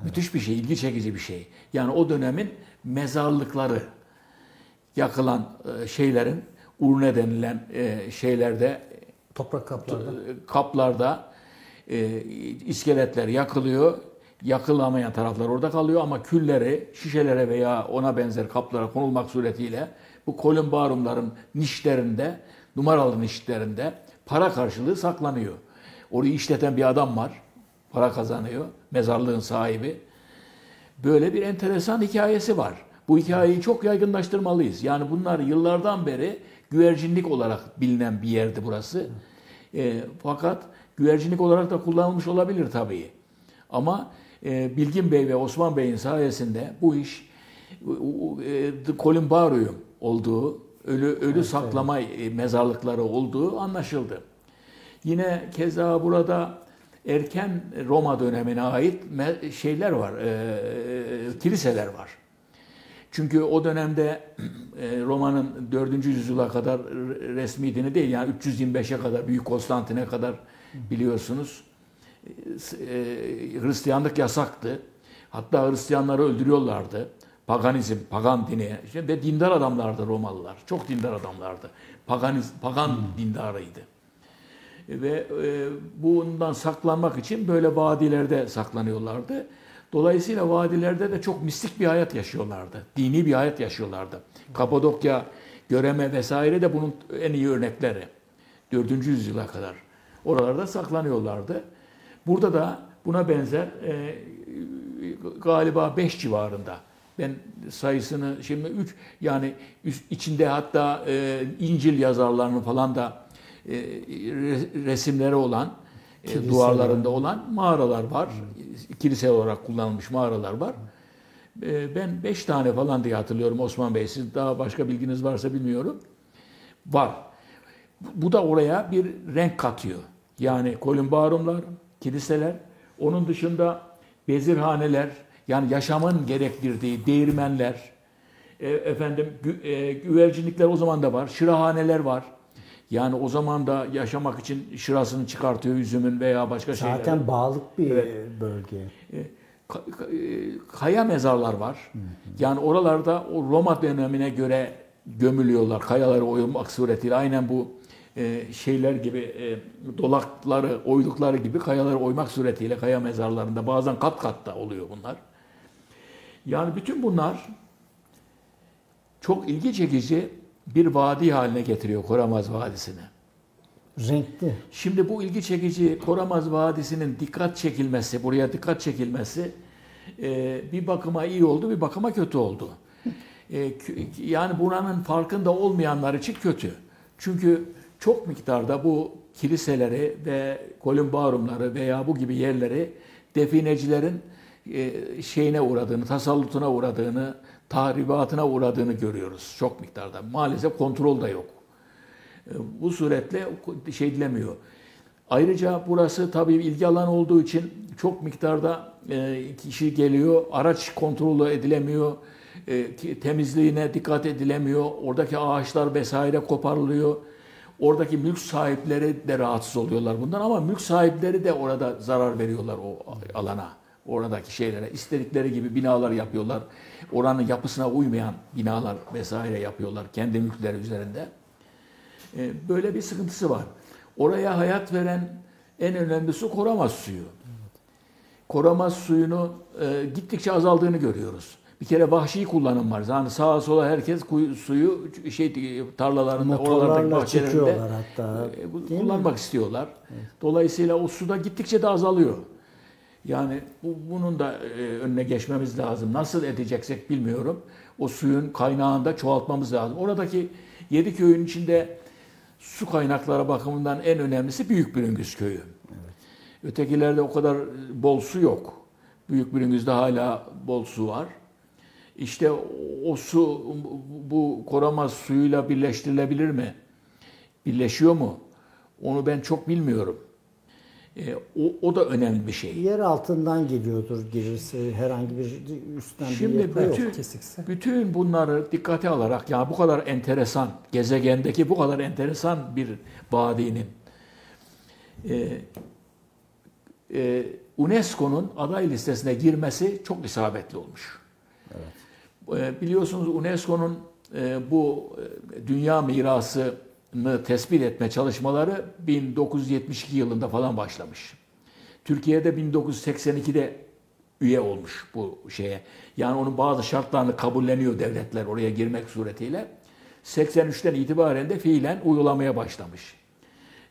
Müthiş bir şey, ilgi çekici bir şey. Yani o dönemin mezarlıkları yakılan e, şeylerin urne denilen e, şeylerde Toprak kaplarda. kaplarda e, iskeletler yakılıyor. Yakılamayan taraflar orada kalıyor ama külleri şişelere veya ona benzer kaplara konulmak suretiyle bu kolumbarumların nişlerinde, numaralı nişlerinde para karşılığı saklanıyor. Orayı işleten bir adam var. Para kazanıyor. Mezarlığın sahibi. Böyle bir enteresan hikayesi var. Bu hikayeyi çok yaygınlaştırmalıyız. Yani bunlar yıllardan beri güvercinlik olarak bilinen bir yerdi burası. E, fakat güvercinlik olarak da kullanılmış olabilir tabii. Ama e, Bilgin Bey ve Osman Bey'in sayesinde bu iş e, The Columbarium olduğu, ölü ölü saklama e, mezarlıkları olduğu anlaşıldı. Yine keza burada erken Roma dönemine ait şeyler var, e, kiliseler var. Çünkü o dönemde e, Roma'nın 4. yüzyıla kadar re- resmi dini değil yani 325'e kadar Büyük Konstantin'e kadar biliyorsunuz e, e, Hristiyanlık yasaktı. Hatta Hristiyanları öldürüyorlardı. Paganizm, pagan dini işte ve dindar adamlardı Romalılar. Çok dindar adamlardı. Paganiz, pagan dindarıydı. Ve e, bundan saklanmak için böyle vadilerde saklanıyorlardı. Dolayısıyla vadilerde de çok mistik bir hayat yaşıyorlardı. Dini bir hayat yaşıyorlardı. Kapadokya, Göreme vesaire de bunun en iyi örnekleri. 4. yüzyıla kadar. Oralarda saklanıyorlardı. Burada da buna benzer e, galiba 5 civarında. Ben sayısını şimdi 3 yani içinde hatta e, İncil yazarlarının falan da e, re- resimleri olan Kiliseler. duvarlarında olan mağaralar var. Kilise olarak kullanılmış mağaralar var. E, ben 5 tane falan diye hatırlıyorum Osman Bey. Siz daha başka bilginiz varsa bilmiyorum. Var. Bu da oraya bir renk katıyor. Yani kolumbarumlar, kiliseler, onun dışında bezirhaneler, yani yaşamın gerektirdiği değirmenler, e, efendim gü- e, güvercinlikler o zaman da var, şırahaneler var. Yani o zaman da yaşamak için şırasını çıkartıyor üzümün veya başka şeyler. Zaten bağlık bir Evet. bölge. Ka- e, kaya mezarlar var. Yani oralarda o Roma dönemine göre gömülüyorlar. Kayaları oymak suretiyle. Aynen bu e, şeyler gibi e, dolakları oydukları gibi kayaları oymak suretiyle kaya mezarlarında bazen kat kat da oluyor bunlar. Yani bütün bunlar çok ilgi çekici bir vadi haline getiriyor Koramaz Vadisi'ni. Renkli. Şimdi bu ilgi çekici Koramaz Vadisi'nin dikkat çekilmesi, buraya dikkat çekilmesi e, bir bakıma iyi oldu, bir bakıma kötü oldu. E, yani buranın farkında olmayanlar için kötü. Çünkü çok miktarda bu kiliseleri ve kolumbarumları veya bu gibi yerleri definecilerin e, şeyine uğradığını, tasallutuna uğradığını, tahribatına uğradığını görüyoruz çok miktarda. Maalesef kontrol da yok. E, Bu suretle şey edilemiyor. Ayrıca burası tabii ilgi alanı olduğu için çok miktarda e, kişi geliyor. Araç kontrolü edilemiyor. E, Temizliğine dikkat edilemiyor. Oradaki ağaçlar vesaire koparılıyor. Oradaki mülk sahipleri de rahatsız oluyorlar bundan ama mülk sahipleri de orada zarar veriyorlar o alana. Oradaki şeylere. istedikleri gibi binalar yapıyorlar. Oranın yapısına uymayan binalar vesaire yapıyorlar kendi mülkleri üzerinde. E, Böyle bir sıkıntısı var. Oraya hayat veren en önemli su Koramaz suyu. Koramaz suyunu e, gittikçe azaldığını görüyoruz. Bir kere vahşi kullanım var. Yani sağa sola herkes kuyu, suyu şey tarlalarında, oralardaki bahçelerinde hatta. e, Değil mi? kullanmak istiyorlar. Dolayısıyla o suda gittikçe de azalıyor. Yani bu, bunun da e, önüne geçmemiz lazım. Nasıl edeceksek bilmiyorum. O suyun kaynağında çoğaltmamız lazım. Oradaki yedi köyün içinde su kaynakları bakımından en önemlisi Büyük Bürüngüz köyü. Ötekilerde o kadar bol su yok. Büyük Bürüngüz'de hala bol su var. İşte o su bu koramaz suyuyla birleştirilebilir mi? Birleşiyor mu? Onu ben çok bilmiyorum. E, o, o da önemli bir şey. Yer altından geliyordur gelirse herhangi bir üstten bir Şimdi yapı yok. bütün, kesikse. bütün bunları dikkate alarak ya bu kadar enteresan, gezegendeki bu kadar enteresan bir vadinin e, e, UNESCO'nun aday listesine girmesi çok isabetli olmuş. E, biliyorsunuz UNESCO'nun e, bu e, dünya mirasını tespit etme çalışmaları 1972 yılında falan başlamış. Türkiye'de 1982'de üye olmuş bu şeye. Yani onun bazı şartlarını kabulleniyor devletler oraya girmek suretiyle. 83'ten itibaren de fiilen uygulamaya başlamış.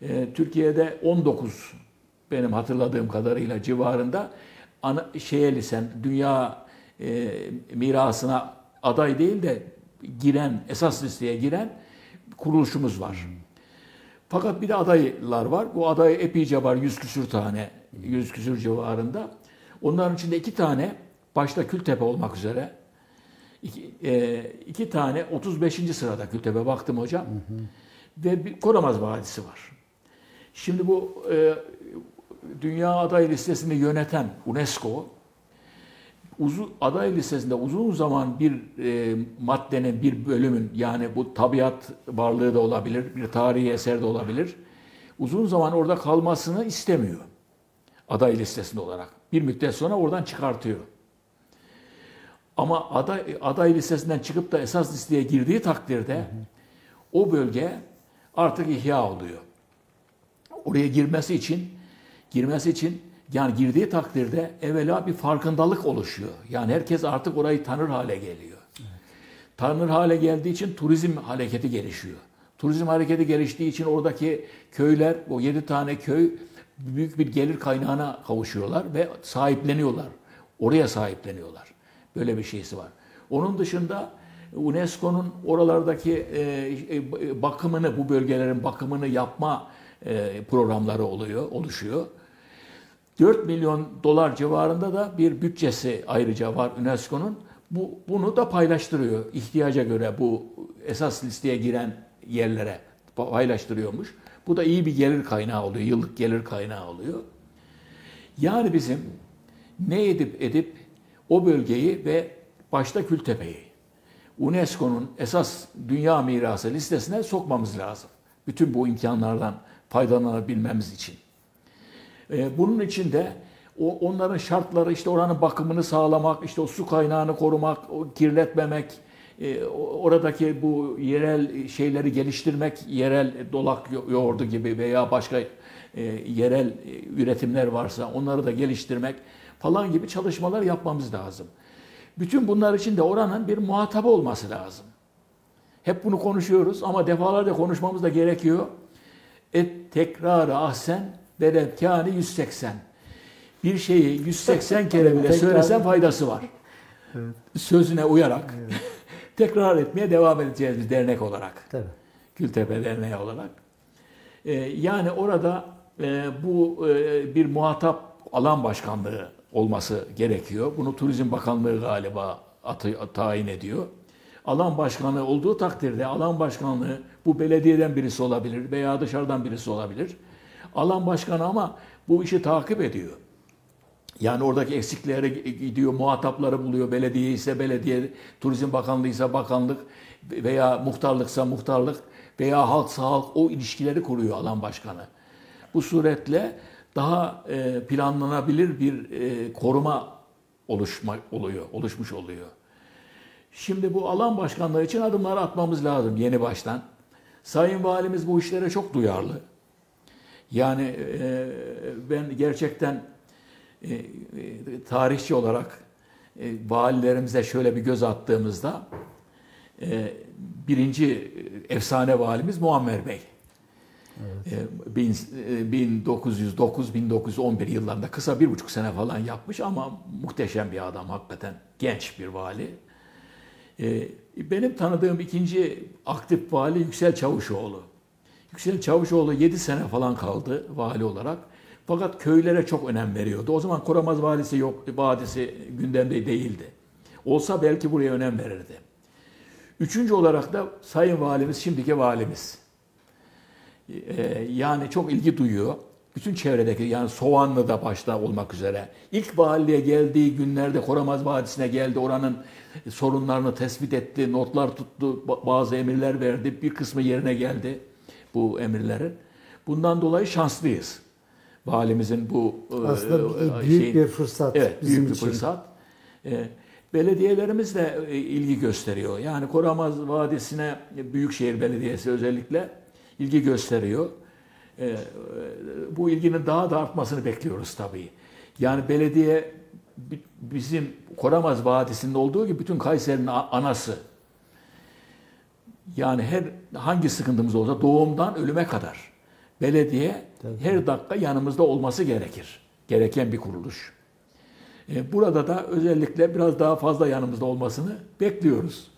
Ee, Türkiye'de 19 benim hatırladığım kadarıyla civarında ana, şeye lisen dünya e, mirasına aday değil de giren esas listeye giren kuruluşumuz var. Fakat bir de adaylar var. Bu aday epeyce var. Yüz küsür tane. Yüz küsür civarında. Onların içinde iki tane başta Kültepe olmak üzere iki, e, iki tane 35. sırada Kültepe baktım hocam. Ve bir Koramaz Vadisi var. Şimdi bu e, Dünya Aday Listesini yöneten UNESCO uzun aday listesinde uzun zaman bir e, maddenin, bir bölümün yani bu tabiat varlığı da olabilir, bir tarihi eser de olabilir. Uzun zaman orada kalmasını istemiyor. Aday listesinde olarak. Bir müddet sonra oradan çıkartıyor. Ama aday, aday listesinden çıkıp da esas listeye girdiği takdirde o bölge artık ihya oluyor. Oraya girmesi için girmesi için yani girdiği takdirde evvela bir farkındalık oluşuyor. Yani herkes artık orayı tanır hale geliyor. Tanır hale geldiği için turizm hareketi gelişiyor. Turizm hareketi geliştiği için oradaki köyler, o yedi tane köy büyük bir gelir kaynağına kavuşuyorlar ve sahipleniyorlar. Oraya sahipleniyorlar. Böyle bir şeysi var. Onun dışında UNESCO'nun oralardaki e, e, bakımını, bu bölgelerin bakımını yapma e, programları oluyor, oluşuyor. 4 milyon dolar civarında da bir bütçesi ayrıca var UNESCO'nun. Bu, bunu da paylaştırıyor. ihtiyaca göre bu esas listeye giren yerlere paylaştırıyormuş. Bu da iyi bir gelir kaynağı oluyor. Yıllık gelir kaynağı oluyor. Yani bizim ne edip edip o bölgeyi ve başta Kültepe'yi UNESCO'nun esas dünya mirası listesine sokmamız lazım. Bütün bu imkanlardan faydalanabilmemiz için. Ee, bunun için de o, onların şartları işte oranın bakımını sağlamak, işte o su kaynağını korumak, o kirletmemek, e, oradaki bu yerel şeyleri geliştirmek, yerel dolak yo- yoğurdu gibi veya başka e, yerel e, üretimler varsa onları da geliştirmek falan gibi çalışmalar yapmamız lazım. Bütün bunlar için de oranın bir muhatabı olması lazım. Hep bunu konuşuyoruz ama defalarca konuşmamız da gerekiyor. Et tekrarı ahsen bedevkâni 180. Bir şeyi 180 kere bile söylesen faydası var. Sözüne uyarak tekrar etmeye devam edeceğiz biz dernek olarak. Tabii. Kültepe Derneği olarak. Ee, yani orada e, bu e, bir muhatap alan başkanlığı olması gerekiyor. Bunu Turizm Bakanlığı galiba atı, tayin ediyor. Alan başkanlığı olduğu takdirde alan başkanlığı bu belediyeden birisi olabilir veya dışarıdan birisi olabilir. Alan başkanı ama bu işi takip ediyor. Yani oradaki eksiklere gidiyor, muhatapları buluyor. Belediye ise belediye, Turizm Bakanlığı ise bakanlık veya muhtarlıksa muhtarlık veya halksa halk o ilişkileri kuruyor alan başkanı. Bu suretle daha e, planlanabilir bir e, koruma oluşma oluyor, oluşmuş oluyor. Şimdi bu alan başkanlığı için adımlar atmamız lazım yeni baştan. Sayın Valimiz bu işlere çok duyarlı. Yani e, ben gerçekten e, e, tarihçi olarak e, valilerimize şöyle bir göz attığımızda e, birinci efsane valimiz Muammer Bey. E, bin- e, 1909-1911 yıllarında kısa bir buçuk sene falan yapmış ama muhteşem bir adam hakikaten genç bir vali. E, Benim tanıdığım ikinci aktif vali Yüksel Çavuşoğlu. Yüksel Çavuşoğlu 7 sene falan kaldı vali olarak. Fakat köylere çok önem veriyordu. O zaman Koramaz Vadisi yok, vadisi gündemde değildi. Olsa belki buraya önem verirdi. Üçüncü olarak da Sayın Valimiz, şimdiki valimiz. Ee, yani çok ilgi duyuyor. Bütün çevredeki yani Soğanlı'da başta olmak üzere. ilk valiliğe geldiği günlerde Koramaz Vadisi'ne geldi. Oranın sorunlarını tespit etti, notlar tuttu, ba- bazı emirler verdi. Bir kısmı yerine geldi bu emirlerin. Bundan dolayı şanslıyız. Valimizin bu e, Aslında e, büyük şeyin- bir fırsat Evet, bizim büyük bir için. fırsat. E, belediyelerimiz de e, ilgi gösteriyor. Yani Koramaz Vadisi'ne Büyükşehir Belediyesi özellikle ilgi gösteriyor. E, e, bu ilginin daha da artmasını bekliyoruz tabii. Yani belediye bi- bizim Koramaz Vadisi'nde olduğu gibi bütün Kayseri'nin anası. Yani her hangi sıkıntımız olsa doğumdan ölüme kadar belediye her dakika yanımızda olması gerekir. Gereken bir kuruluş. E, Burada da özellikle biraz daha fazla yanımızda olmasını bekliyoruz.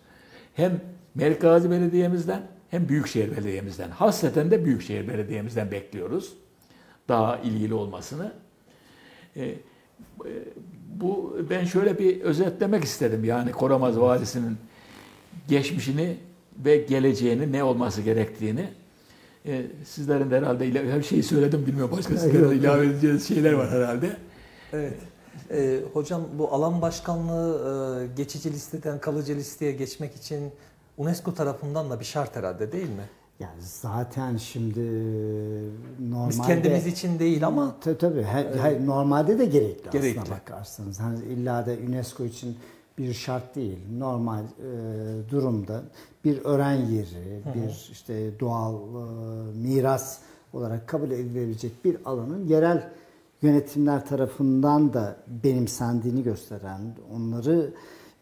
Hem Merkazi Belediye'mizden hem Büyükşehir Belediye'mizden. Hasreten de Büyükşehir Belediye'mizden bekliyoruz. Daha ilgili olmasını. E, Bu ben şöyle bir özetlemek istedim. Yani Koramaz Vadisi'nin geçmişini ve geleceğini ne olması gerektiğini. E, sizlerin de herhalde ila- her şeyi söyledim bilmiyorum. Başka sizlerin de ilave edeceğiniz şeyler var herhalde. Evet. Ee, hocam bu alan başkanlığı e, geçici listeden kalıcı listeye geçmek için UNESCO tarafından da bir şart herhalde değil mi? Yani zaten şimdi normalde... Biz kendimiz için değil ama Tabii tabii. He- he- normalde de gerekli, Gerekli. aslına bakarsanız. Hani illa da UNESCO için bir şart değil. Normal e, durumda bir öğren yeri, bir işte doğal e, miras olarak kabul edilebilecek bir alanın yerel yönetimler tarafından da benimsendiğini gösteren, onları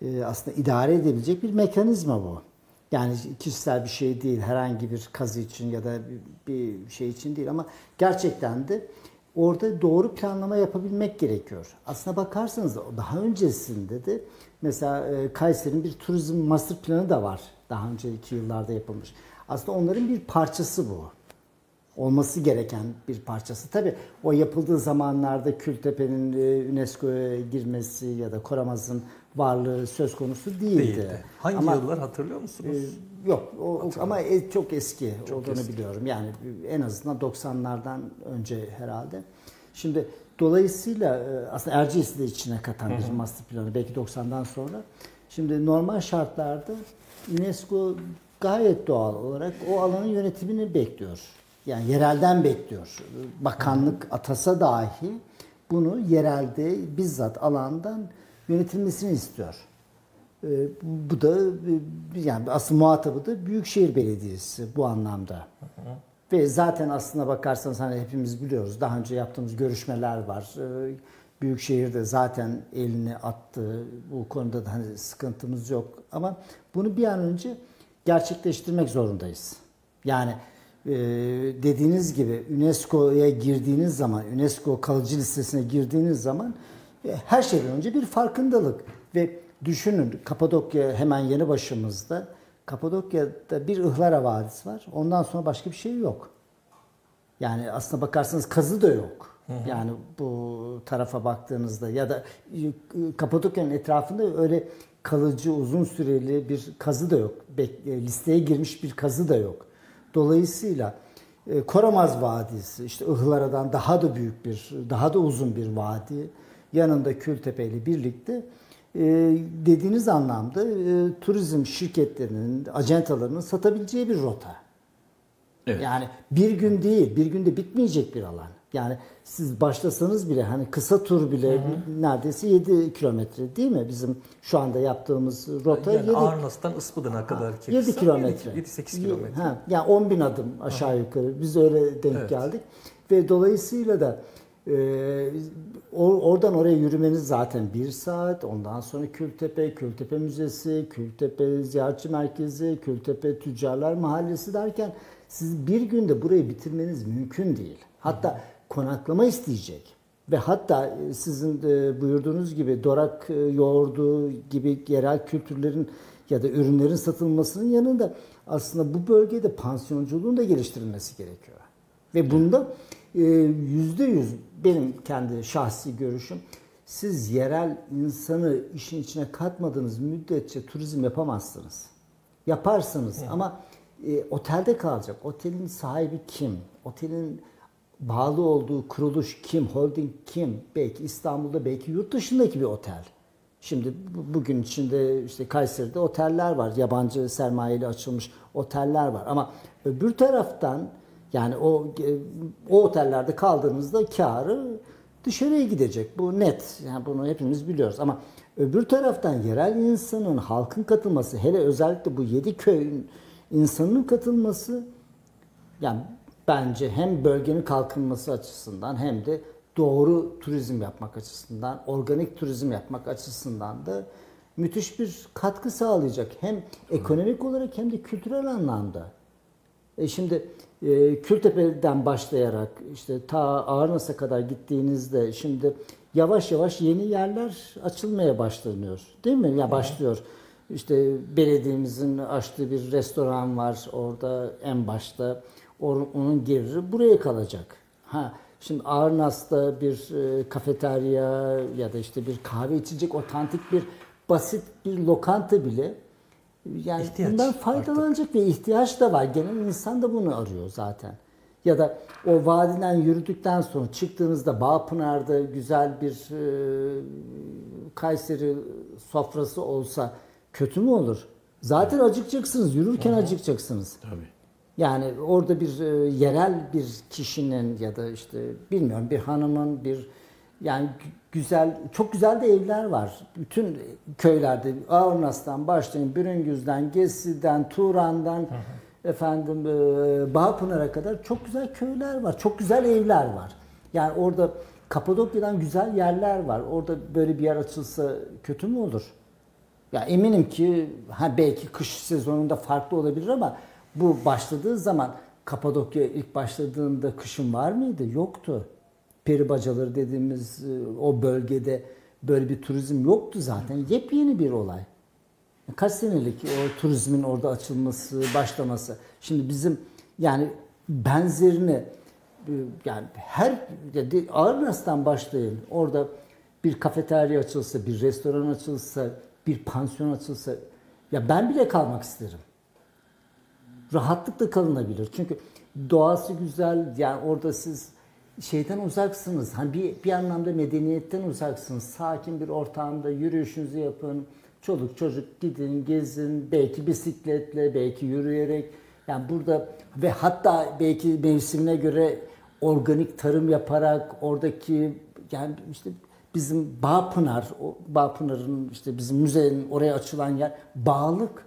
e, aslında idare edebilecek bir mekanizma bu. Yani kişisel bir şey değil, herhangi bir kazı için ya da bir şey için değil ama gerçekten de orada doğru planlama yapabilmek gerekiyor. Aslına bakarsanız da daha öncesinde de mesela e, Kayseri'nin bir turizm master planı da var. Daha önceki yıllarda yapılmış. Aslında onların bir parçası bu olması gereken bir parçası. Tabii o yapıldığı zamanlarda Kültepe'nin e, UNESCO'ya girmesi ya da Koramaz'ın varlığı söz konusu değildi. değildi. Hangi Ama, yıllar hatırlıyor musunuz? e, yok o, ama e, çok eski olduğunu biliyorum. Yani en azından 90'lardan önce herhalde. Şimdi dolayısıyla e, aslında Erciyes'i de içine katan bir master planı belki 90'dan sonra. Şimdi normal şartlarda UNESCO gayet doğal olarak o alanın yönetimini bekliyor. Yani yerelden bekliyor. Bakanlık atasa dahi bunu yerelde bizzat alandan yönetilmesini istiyor. Ee, Bu da e, yani asıl muhatabı da Büyükşehir Belediyesi bu anlamda. Ve zaten aslına bakarsanız hani hepimiz biliyoruz. Daha önce yaptığımız görüşmeler var. Ee, Büyükşehir de zaten elini attı. Bu konuda da hani sıkıntımız yok. Ama bunu bir an önce gerçekleştirmek zorundayız. Yani e, dediğiniz gibi UNESCO'ya girdiğiniz zaman, UNESCO kalıcı listesine girdiğiniz zaman e, her şeyden önce bir farkındalık ve düşünün Kapadokya hemen yanı başımızda. Kapadokya'da bir Ihlara Vadisi var. Ondan sonra başka bir şey yok. Yani aslına bakarsanız kazı da yok. Yani bu tarafa baktığınızda ya da e, Kapadokya'nın etrafında öyle kalıcı uzun süreli bir kazı da yok. E, Listeye girmiş bir kazı da yok. Dolayısıyla e, Koramaz Vadisi işte Ihlara'dan daha da büyük bir, daha da uzun bir vadi. Yanında Kültepe ile birlikte e, dediğiniz anlamda e, turizm şirketlerinin, acentalarının satabileceği bir rota. Evet. Yani bir gün değil, bir günde bitmeyecek bir alan. Yani siz başlasanız bile hani kısa tur bile neredeyse 7 kilometre değil mi? Bizim şu anda yaptığımız rota Yani 7 Arnas'tan Ispıdın'a kadar ki 7 kısa, kilometre. 7-8 kilometre. Ha, yani 10 bin adım aşağı yukarı. Biz öyle denk Evet. geldik. Ve dolayısıyla da e, o- oradan oraya yürümeniz zaten bir saat. Ondan sonra Kültepe, Kültepe Müzesi, Kültepe Ziyaretçi Merkezi, Kültepe Tüccarlar Mahallesi derken siz bir günde burayı bitirmeniz mümkün değil. Hatta konaklama isteyecek. Ve hatta e, sizin de buyurduğunuz gibi dorak e, yoğurdu gibi yerel kültürlerin ya da ürünlerin satılmasının yanında aslında bu bölgede pansiyonculuğun da geliştirilmesi gerekiyor. Ve bunda e, yüzde yüz benim kendi şahsi görüşüm siz yerel insanı işin içine katmadığınız müddetçe turizm yapamazsınız. Yaparsınız ama e, otelde kalacak. Otelin sahibi kim? Otelin bağlı olduğu kuruluş kim? Holding kim? Belki İstanbul'da, belki yurt dışındaki bir otel. Şimdi bu- bugün içinde işte Kayseri'de oteller var. Yabancı sermayeli açılmış oteller var. Ama öbür taraftan yani o e, o otellerde kaldığınızda karı dışarıya gidecek. Bu net. Yani bunu hepimiz biliyoruz. Ama öbür taraftan yerel insanın, halkın katılması, hele özellikle bu yedi köyün insanın katılması yani bence hem bölgenin kalkınması açısından hem de doğru turizm yapmak açısından, organik turizm yapmak açısından da müthiş bir katkı sağlayacak. Hem ekonomik olarak hem de kültürel anlamda. E şimdi e, Kültepe'den başlayarak işte ta Ağrınas'a kadar gittiğinizde şimdi yavaş yavaş yeni yerler açılmaya başlanıyor. Değil mi? Ya başlıyor. İşte belediyemizin açtığı bir restoran var orada en başta. Onun geliri buraya kalacak. Ha şimdi Ağrınas'ta bir e, kafeterya ya da işte bir kahve içecek otantik bir basit bir lokanta bile yani İhtiyaç bundan faydalanacak ve ihtiyaç da var. Genel insan da bunu arıyor zaten. Ya da o vadiden yürüdükten sonra çıktığınızda Bağpınar'da güzel bir e, Kayseri sofrası olsa kötü mü olur? Zaten acıkacaksınız. Yürürken acıkacaksınız. Tabii. Yani orada bir e, yerel bir kişinin ya da işte bilmiyorum bir hanımın bir yani gü- güzel çok güzel de evler var. Bütün köylerde Ağırnas'tan başlayın Bürüngüz'den, Gesi'den, Turan'dan efendim e, Bağpınar'a kadar çok güzel köyler var. Çok güzel evler var. Yani orada Kapadokya'dan güzel yerler var. Orada böyle bir yer açılsa kötü mü olur? Ya eminim ki ha belki kış sezonunda farklı olabilir ama bu başladığı zaman Kapadokya ilk başladığında kışın var mıydı? Yoktu. Peri bacaları dediğimiz e, o bölgede böyle bir turizm yoktu zaten. Yepyeni bir olay. Kaç senelik o turizmin orada açılması, başlaması. Şimdi bizim yani benzerini e, yani her ya de- Ağırnas'tan başlayın. Orada bir kafeterya açılsa, bir restoran açılsa, bir pansiyon açılsa ya ben bile kalmak isterim. Rahatlıkla kalınabilir. Çünkü doğası güzel. Yani orada siz şeyden uzaksınız. Hani bir, bir anlamda medeniyetten uzaksınız. Sakin bir ortamda yürüyüşünüzü yapın. Çoluk çocuk gidin, gezin. Belki bisikletle, belki yürüyerek. Yani burada ve hatta belki mevsimine göre organik tarım yaparak oradaki yani işte bizim Bağpınar, o Bağpınar'ın işte bizim müzenin oraya açılan yer bağlık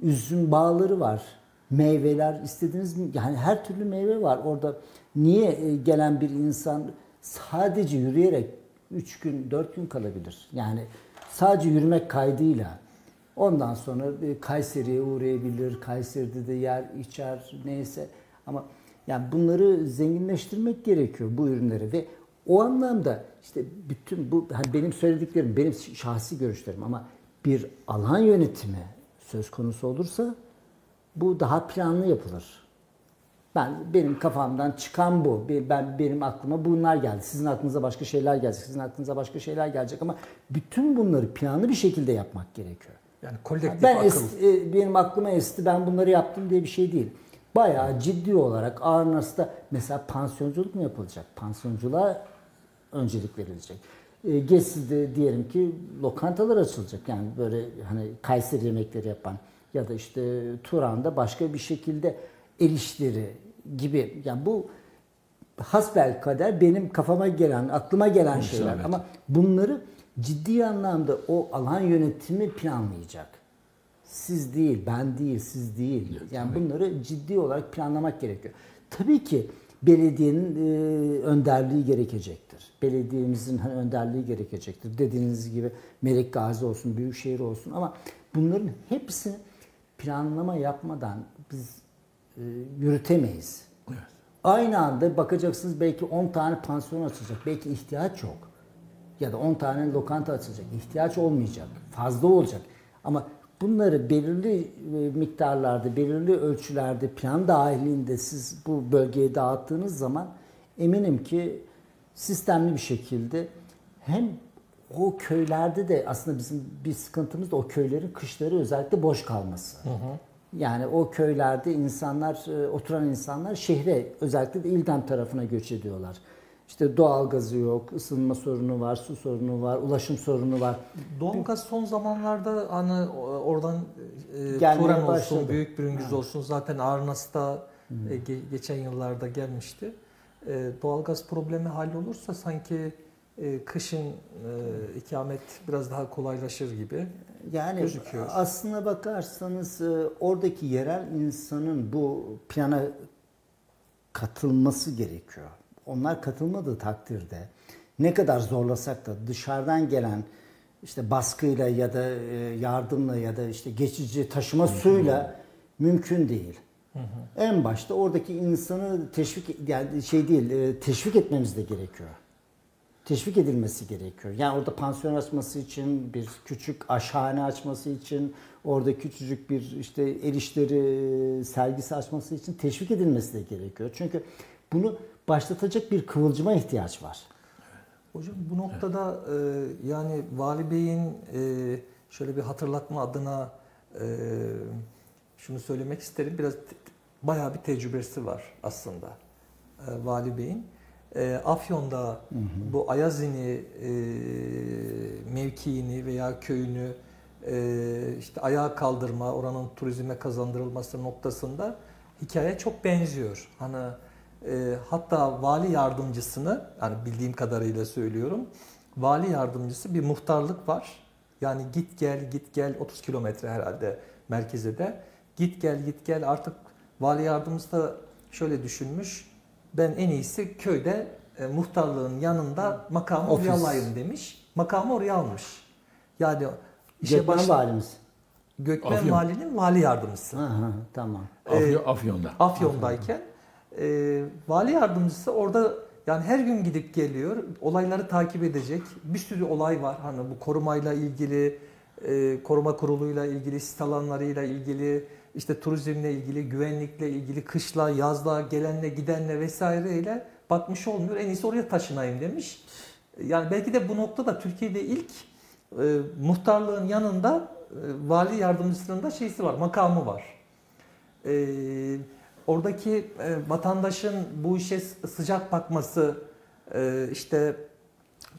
üzüm bağları var. Meyveler istediğiniz? Yani her türlü meyve var. Orada niye e, gelen bir insan sadece yürüyerek 3 gün 4 gün kalabilir? Yani sadece yürümek kaydıyla. Ondan sonra e, Kayseri'ye uğrayabilir. Kayseri'de de yer içer neyse. Ama yani bunları zenginleştirmek gerekiyor bu ürünleri ve o anlamda işte bütün bu hani benim söylediklerim benim şahsi görüşlerim ama bir alan yönetimi söz konusu olursa bu daha planlı yapılır. Ben benim kafamdan çıkan bu. Be- Ben benim aklıma bunlar geldi. Sizin aklınıza başka şeyler gelecek. Sizin aklınıza başka şeyler gelecek ama bütün bunları planlı bir şekilde yapmak gerekiyor. Yani kolektif Ben akıl. es- e, benim aklıma esti ben bunları yaptım diye bir şey değil. Bayağı ciddi olarak Ağrınas'ta mesela pansiyonculuk mu yapılacak? Pansiyonculuğa öncelik verilecek. E, Gesi'de diyelim ki lokantalar açılacak. Yani böyle hani Kayseri yemekleri yapan ya da işte Turan'da başka bir şekilde erişleri gibi. Yani bu hasbel kader benim kafama gelen, aklıma gelen şeyler. İsabet. Ama bunları ciddi anlamda o alan yönetimi planlayacak. Siz değil, ben değil, siz değil. Yani bunları ciddi olarak planlamak gerekiyor. Tabii ki belediyenin e, önderliği gerekecektir. Belediyemizin hani önderliği gerekecektir. Dediğiniz gibi Melik Gazi olsun, Büyükşehir olsun ama bunların hepsini planlama yapmadan biz e, yürütemeyiz. Aynı anda bakacaksınız belki 10 tane pansiyon açılacak. Belki ihtiyaç yok. Ya da 10 tane lokanta açılacak. İhtiyaç olmayacak. Fazla olacak. Ama bunları belirli e, miktarlarda, belirli ölçülerde plan dahilinde siz bu bölgeye dağıttığınız zaman eminim ki sistemli bir şekilde hem o köylerde de aslında bizim bir sıkıntımız da o köylerin kışları özellikle boş kalması. Yani o köylerde insanlar, e, oturan insanlar şehre özellikle de İldem tarafına göç ediyorlar. İşte doğal gazı yok, ısınma sorunu var, su sorunu var, ulaşım sorunu var. Doğalgaz son zamanlarda hani oradan e, Gelmeye Turan olsun. Büyük Bürüngüz olsun zaten Arnas'ta e, ge- geçen yıllarda gelmişti. E, doğalgaz problemi hallolursa sanki e, kışın e, ikamet biraz daha kolaylaşır gibi. Yani gözüküyor. aslına bakarsanız e, oradaki yerel insanın bu plana katılması gerekiyor. Onlar katılmadığı takdirde ne kadar zorlasak da dışarıdan gelen işte baskıyla ya da e, yardımla ya da işte geçici taşıma suyla mümkün değil. En başta oradaki insanı teşvik yani şey değil e, teşvik etmemiz de gerekiyor teşvik edilmesi gerekiyor. Yani orada pansiyon açması için, bir küçük aşhane açması için, orada küçücük bir işte erişleri sergisi açması için teşvik edilmesi de gerekiyor. Çünkü bunu başlatacak bir kıvılcıma ihtiyaç var. Hocam bu noktada e, yani Vali Bey'in e, şöyle bir hatırlatma adına e, şunu söylemek isterim. Biraz bayağı bir tecrübesi var aslında e, Vali Bey'in. E, Afyon'da bu Ayazini e, mevkiini veya köyünü e, işte ayağa kaldırma, oranın turizme kazandırılması noktasında hikaye çok benziyor. Hani e, hatta vali yardımcısını, yani bildiğim kadarıyla söylüyorum, vali yardımcısı bir muhtarlık var. Yani git gel git gel 30 kilometre herhalde merkeze de. Git gel git gel artık vali yardımcısı da şöyle düşünmüş. Ben en iyisi köyde e, muhtarlığın yanında makamı Ofis. oraya alayım demiş. Makamı oraya almış. Yani işe Gökmen başla... valimiz. Gökmen Afyon. valinin vali yardımcısı. Ha, ha, tamam. Afyon, Afyon'da. Afyon'dayken e, vali yardımcısı orada yani her gün gidip geliyor. Olayları takip edecek. Bir sürü olay var. Hani bu korumayla ilgili, e, koruma kuruluyla ilgili, sit alanlarıyla ilgili, işte turizmle ilgili, güvenlikle ilgili, kışla, yazla, gelenle, gidenle vesaireyle bakmış olmuyor. En iyisi oraya taşınayım demiş. Yani belki de bu noktada Türkiye'de ilk e, muhtarlığın yanında e, vali yardımcısının da şeysi var, makamı var. Ee, oradaki e, vatandaşın bu işe sıcak bakması, e, işte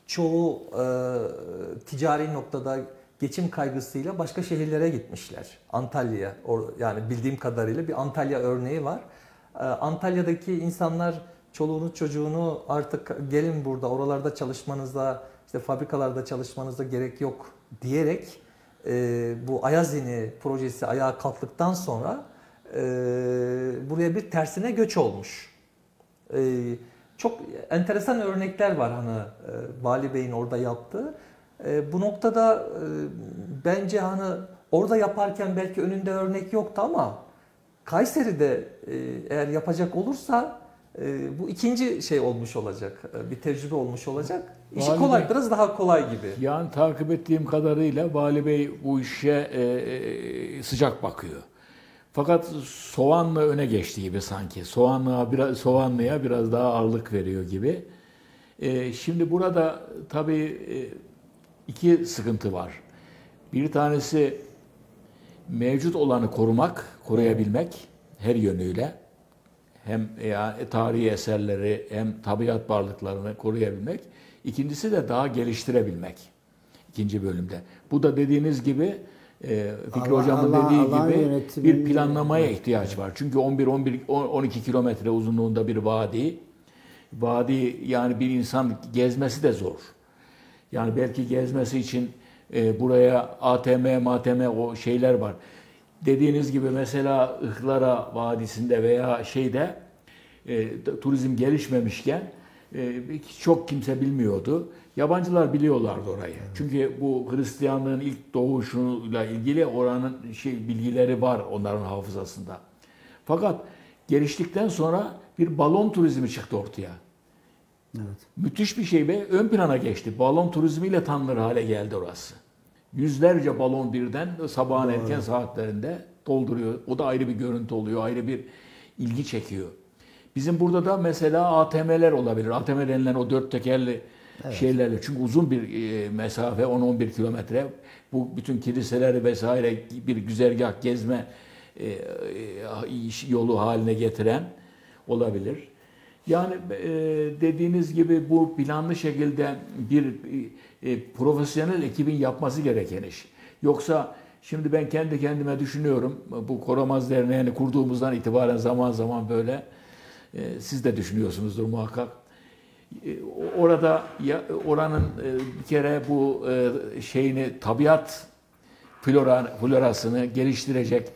çoğu e, ticari noktada geçim kaygısıyla başka şehirlere gitmişler. Antalya, yani bildiğim kadarıyla bir Antalya örneği var. E, Antalya'daki insanlar çoluğunu çocuğunu artık gelin burada oralarda çalışmanızda, işte fabrikalarda çalışmanızda gerek yok diyerek e, bu Ayazini projesi ayağa kalktıktan sonra e, buraya bir tersine göç olmuş. E, çok enteresan örnekler var hani e, Vali Bey'in orada yaptığı. E, bu noktada e, bence hani orada yaparken belki önünde örnek yoktu ama Kayseri'de e, eğer yapacak olursa e, bu ikinci şey olmuş olacak. E, bir tecrübe olmuş olacak. İşi Vali kolay, Bey- biraz daha kolay gibi. Yani takip ettiğim kadarıyla Vali Bey bu işe e, e, sıcak bakıyor. Fakat soğanla öne geçti gibi sanki. Soğanlığa biraz soğanlıya biraz daha ağırlık veriyor gibi. E, şimdi burada tabii e, iki sıkıntı var. Bir tanesi mevcut olanı korumak, koruyabilmek her yönüyle. Hem yani tarihi eserleri hem tabiat varlıklarını koruyabilmek. İkincisi de daha geliştirebilmek. İkinci bölümde. Bu da dediğiniz gibi e, Fikri Allah- Hocam'ın Allah- dediği Allah'ın gibi yönetiminde- bir planlamaya ihtiyaç var. Çünkü 11 11 12 kilometre uzunluğunda bir vadi. Vadi yani bir insan gezmesi de zor. Yani belki gezmesi için e, buraya ATM, MATM o şeyler var. Dediğiniz gibi mesela Ihlara Vadisi'nde veya şeyde e, turizm gelişmemişken e, çok kimse bilmiyordu. Yabancılar biliyorlardı orayı. Çünkü bu Hristiyanlığın ilk doğuşuyla ilgili oranın şey bilgileri var onların hafızasında. Fakat geliştikten sonra bir balon turizmi çıktı ortaya. Evet. Müthiş bir şey ve ön plana geçti. Balon turizmiyle tanınır hale geldi orası. Yüzlerce balon birden sabahın erken saatlerinde dolduruyor. O da ayrı bir görüntü oluyor, ayrı bir ilgi çekiyor. Bizim burada da mesela ATM'ler olabilir. ATM denilen o dört tekerli şeylerle. Çünkü uzun bir e, mesafe 10-11 kilometre. Bu bütün kiliseleri vesaire bir güzergah gezme e, e, yolu haline getiren olabilir. Yani e, dediğiniz gibi bu planlı şekilde bir e, profesyonel ekibin yapması gereken iş. Yoksa şimdi ben kendi kendime düşünüyorum bu Koramaz Derneği'ni kurduğumuzdan itibaren zaman zaman böyle e, siz de düşünüyorsunuzdur muhakkak. E, orada ya, oranın e, bir kere bu e, şeyini tabiat flora, florasını geliştirecek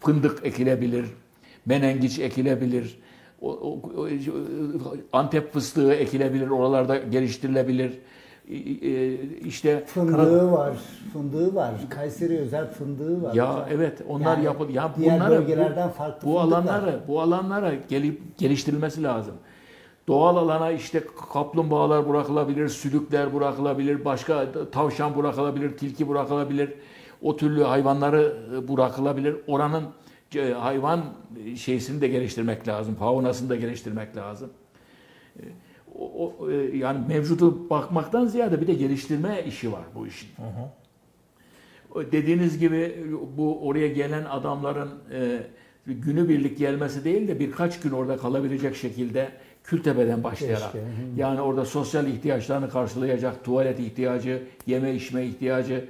fındık ekilebilir, menengiç ekilebilir, o, o- o- Antep fıstığı ekilebilir, oralarda geliştirilebilir. E, İşte Fındığı var, fındığı var. Kayseri özel fındığı var. ya evet onlar Yani yapıl ya diğer bunları bölgelerden bu, farklı bu alanlara bu alanlara gelip geliştirilmesi lazım. Doğal alana işte kaplumbağalar bırakılabilir, sülükler bırakılabilir, başka tavşan bırakılabilir, tilki bırakılabilir. O türlü hayvanları bırakılabilir. Oranın hayvan şeysini de geliştirmek lazım, faunasını da geliştirmek lazım. E, O, o, e, yani mevcudu bakmaktan ziyade bir de geliştirme işi var bu işin. O Dediğiniz gibi bu oraya gelen adamların e, günübirlik gelmesi değil de birkaç gün orada kalabilecek şekilde Kültepe'den başlayarak. Keşke, hı. Yani orada sosyal ihtiyaçlarını karşılayacak, tuvalet ihtiyacı, yeme içme ihtiyacını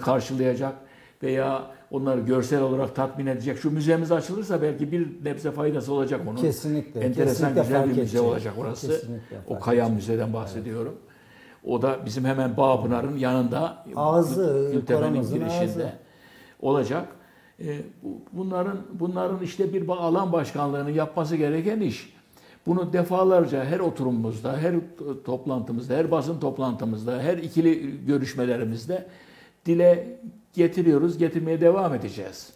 karşılayacak veya onları görsel olarak tatmin edecek. Şu müzemiz açılırsa belki bir nebze faydası olacak onun. Kesinlikle. Enteresan kesinlikle güzel bir müze edecek. olacak orası. Kesinlikle O Kaya. Müze'den bahsediyorum. O da bizim hemen Bağpınar'ın yanında Ağzı, Gültepe'nin girişinde ağzı. olacak. E, bu- bunların bunların işte bir alan başkanlığını yapması gereken iş. Bunu defalarca her oturumumuzda, her toplantımızda, her basın toplantımızda, her ikili görüşmelerimizde dile getiriyoruz, getirmeye devam edeceğiz.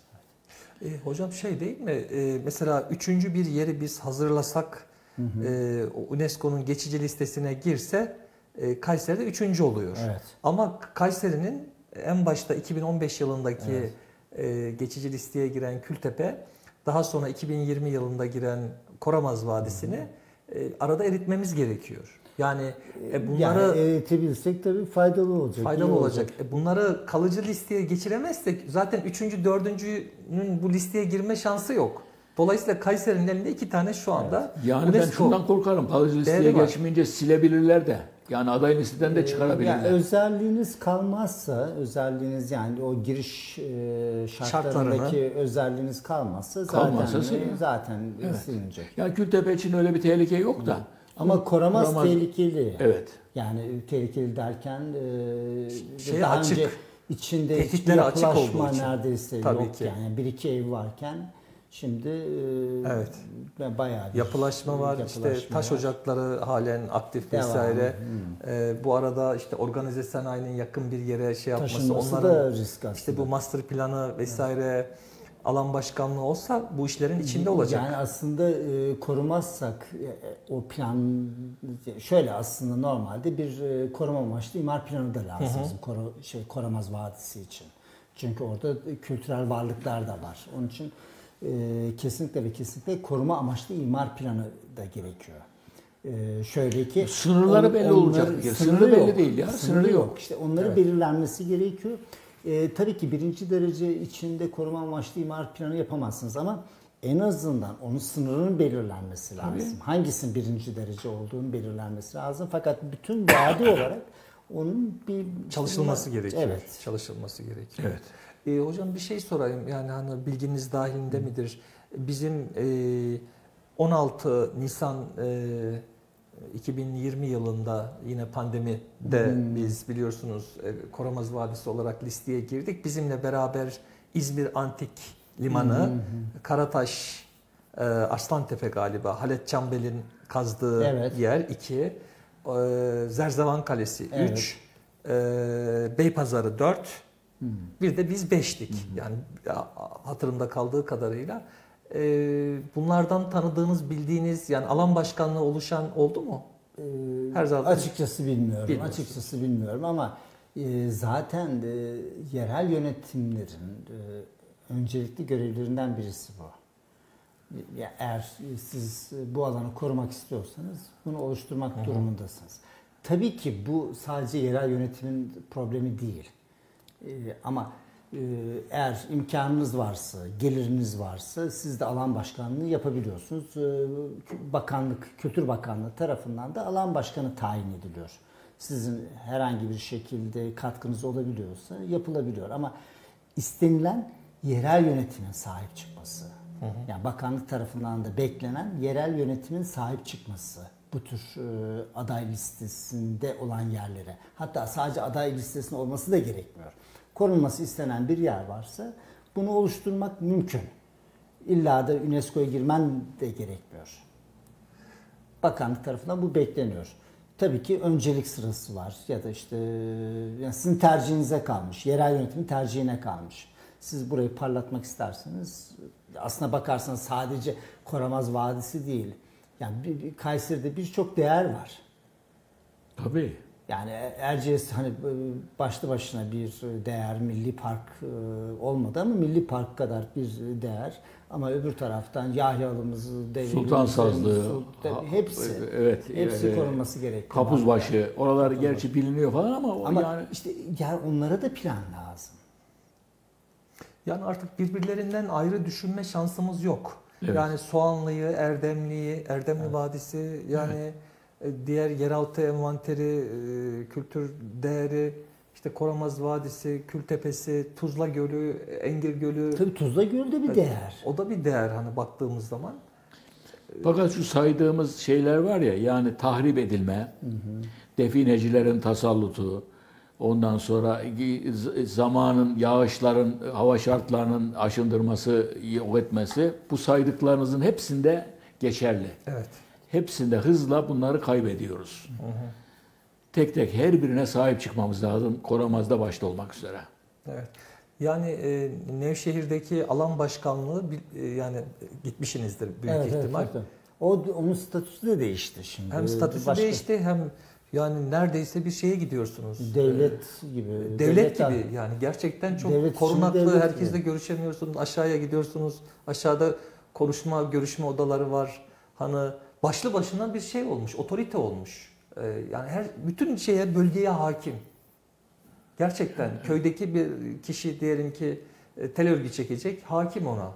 E, hocam şey değil mi? E, mesela üçüncü bir yeri biz hazırlasak, e, UNESCO'nun geçici listesine girse e, Kayseri'de üçüncü oluyor. Evet. Ama Kayseri'nin en başta 2015 yılındaki e, geçici listeye giren Kültepe, daha sonra 2020 yılında giren Koramaz Vadisi'ni e, arada eritmemiz gerekiyor. Yani e, bunları Yani eritebilsek tabii faydalı olacak. faydalı iyi olacak. E, bunları kalıcı listeye geçiremezsek zaten 3. 4.'nün bu listeye girme şansı yok. Dolayısıyla Kayseri'nin elinde iki tane şu anda Yani ben UNESCO şundan korkarım. Kalıcı listeye değeri var. geçmeyince silebilirler de. Yani aday listeden de Yani çıkarabilirler. özelliğiniz kalmazsa, özelliğiniz yani o giriş e, şartlarındaki özelliğiniz kalmazsa zaten Kalmazsa zaten silinecek. Yani Kültepe için öyle bir tehlike yok da. Ama koramaz, Koramaz- tehlikeli. Evet. Yani tehlikeli derken e, Şeye daha açık. önce içinde Tehditlere açık olduğu için. neredeyse Tabii yok ki. yani bir iki ev varken şimdi e, Evet. bayağı bir yapılaşma var, işte yapılaşma taş var. ocakları halen aktif Devam. vesaire. E, bu arada işte organize sanayinin yakın bir yere şey yapması, Taşınması onların da risk aslında. işte bu master planı vesaire alan başkanlığı olsa bu işlerin içinde olacak. Yani aslında e, korumazsak e, o plan şöyle aslında normalde bir e, koruma amaçlı imar planı da lazım bizim koru, şey Koramaz Vadisi için. Çünkü orada kültürel varlıklar da var. Onun için e, kesinlikle ve kesinlikle koruma amaçlı imar planı da gerekiyor. E, şöyle ki Sınırları belli olacak bir kere. Sınırı belli değil ya, sınırı yok. İşte onların belirlenmesi gerekiyor. Ee, tabii ki birinci derece içinde koruma amaçlı imar planı yapamazsınız ama en azından onun sınırının belirlenmesi lazım. Hangisinin birinci derece olduğunu belirlenmesi lazım. Fakat bütün vadi olarak onun bir çalışılması gerekiyor. Evet. Çalışılması gerekiyor. Evet. E, hocam bir şey sorayım yani hani bilginiz dahilinde midir? Bizim e, 16 Nisan e, 2020 yılında yine pandemide biz biliyorsunuz e, Koramaz Vadisi olarak listeye girdik. Bizimle beraber İzmir Antik Limanı, Karataş, e, Arslantepe galiba, Halet Çambel'in kazdığı Evet. yer 2, e, Zerzevan Kalesi 3, Evet. e, Beypazarı 4, bir de biz 5'tik. Yani ya, hatırımda kaldığı kadarıyla. E, bunlardan tanıdığınız, bildiğiniz yani alan başkanlığı oluşan oldu mu? Ee, Her zaman- açıkçası bilmiyorum. Açıkçası bilmiyorum ama e, zaten e, yerel yönetimlerin e, öncelikli görevlerinden birisi bu. Ya eğer siz bu alanı korumak istiyorsanız bunu oluşturmak durumundasınız. Tabii ki bu sadece yerel yönetimin problemi değil. E, ama eğer imkanınız varsa, geliriniz varsa siz de alan başkanlığı yapabiliyorsunuz. E, Bakanlık, Kültür Bakanlığı tarafından da alan başkanı tayin ediliyor. Sizin herhangi bir şekilde katkınız olabiliyorsa yapılabiliyor. Ama istenilen yerel yönetimin sahip çıkması. Yani bakanlık tarafından da beklenen yerel yönetimin sahip çıkması bu tür e, aday listesinde olan yerlere. Hatta sadece aday listesinde olması da gerekmiyor. Korunması istenen bir yer varsa bunu oluşturmak mümkün. İlla da UNESCO'ya girmen de gerekmiyor. Bakanlık tarafından bu bekleniyor. Tabii ki öncelik sırası var ya da işte yani sizin tercihinize kalmış, yerel yönetimin tercihine kalmış. Siz burayı parlatmak isterseniz aslına bakarsanız sadece Koramaz Vadisi değil. Yani bir, bir- Kayseri'de birçok değer var. Tabii. Yani Erciyes hani başlı başına bir değer, milli park e, olmadı ama milli park kadar bir değer. Ama öbür taraftan Yahyalımız, Develi, Sultan Sazlığı, hepsi, evet, hepsi evet. korunması gerekiyor. Kapuzbaşı, oralar gerçi biliniyor falan ama, Ama yani işte yani onlara da plan lazım. Yani artık birbirlerinden ayrı düşünme şansımız yok. Evet. Yani Soğanlı'yı, Erdemli'yi, Erdemli Vadisi yani e, diğer yeraltı envanteri, e, kültür değeri, işte Koramaz Vadisi, Kültepesi, Tuzla Gölü, Engir Gölü. Tabii Tuzla Gölü de bir değer. O da bir değer hani baktığımız zaman. Fakat şu saydığımız şeyler var ya yani tahrip edilme, definecilerin tasallutu, ondan sonra zamanın, yağışların, hava şartlarının aşındırması, yok etmesi bu saydıklarınızın hepsinde geçerli. Evet. Hepsinde hızla bunları kaybediyoruz. Tek tek her birine sahip çıkmamız lazım. Koramaz'da başta olmak üzere. Evet. Yani e, Nevşehir'deki alan başkanlığı e, yani gitmişsinizdir büyük Evet, evet, ihtimal. tabii. O onun statüsü de değişti şimdi. Hem statüsü Başka- değişti hem yani neredeyse bir şeye gidiyorsunuz. Devlet gibi. Ee, devlet devlet- gibi yani gerçekten çok Devlet korunaklı devlet herkesle gibi. görüşemiyorsunuz. Aşağıya gidiyorsunuz. Aşağıda konuşma, görüşme odaları var. Hani başlı başına bir şey olmuş, otorite olmuş. Ee, yani her bütün şeye, bölgeye hakim. Gerçekten köydeki bir kişi diyelim ki e, tel örgü çekecek, hakim ona.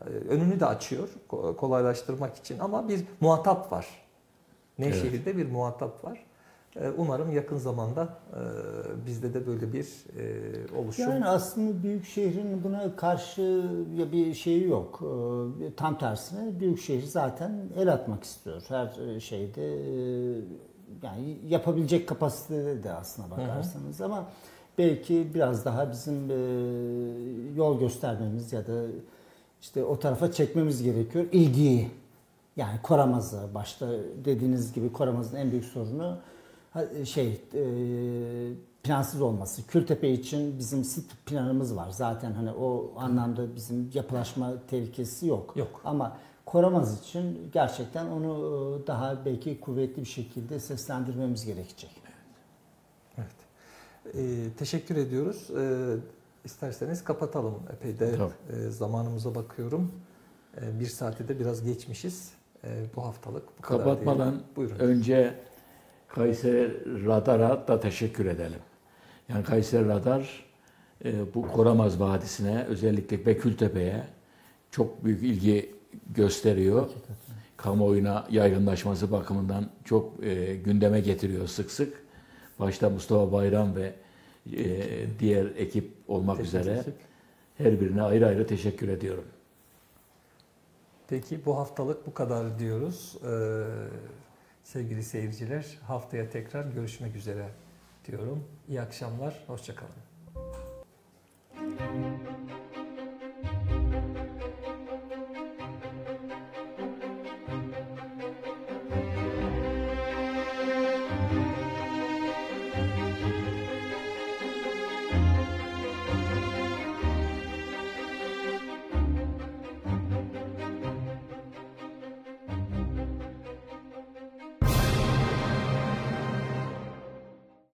Ee, önünü de açıyor ko- kolaylaştırmak için ama bir muhatap var. Nevşehir'de bir muhatap var. Ee, Umarım yakın zamanda e, bizde de böyle bir e, oluşum. Yani aslında büyük şehrin buna karşı bir şeyi yok. Tam tersine büyük şehir zaten el atmak istiyor. Her e, şeyde e, yani yapabilecek kapasitede de aslına bakarsanız ama belki biraz daha bizim e, yol göstermemiz ya da işte o tarafa çekmemiz gerekiyor ilgiyi. Yani Koramaz'ı başta dediğiniz gibi Koramaz'ın en büyük sorunu şey e, plansız olması. Kültepe için bizim sit planımız var. Zaten hani o anlamda bizim yapılaşma tehlikesi yok. Yok. Ama Koramaz için gerçekten onu e, daha belki kuvvetli bir şekilde seslendirmemiz gerekecek. Evet. Ee, teşekkür ediyoruz. Ee, isterseniz kapatalım. Epey de Tabii. e, zamanımıza bakıyorum. Ee, bir saati de biraz geçmişiz. Ee, bu haftalık bu kadar Kapatmadan diyelim. Buyurun. önce Kayseri Radar'a da teşekkür edelim. Yani Kayseri Radar e, bu Koramaz Vadisi'ne özellikle Bekültepe'ye çok büyük ilgi gösteriyor. Kamuoyuna yaygınlaşması bakımından çok e, gündeme getiriyor sık sık. Başta Mustafa Bayram ve e, diğer ekip olmak üzere. Her birine ayrı ayrı teşekkür ediyorum. Peki bu haftalık bu kadar diyoruz. Ee, Sevgili seyirciler haftaya tekrar görüşmek üzere diyorum. İyi akşamlar, hoşçakalın. Müzik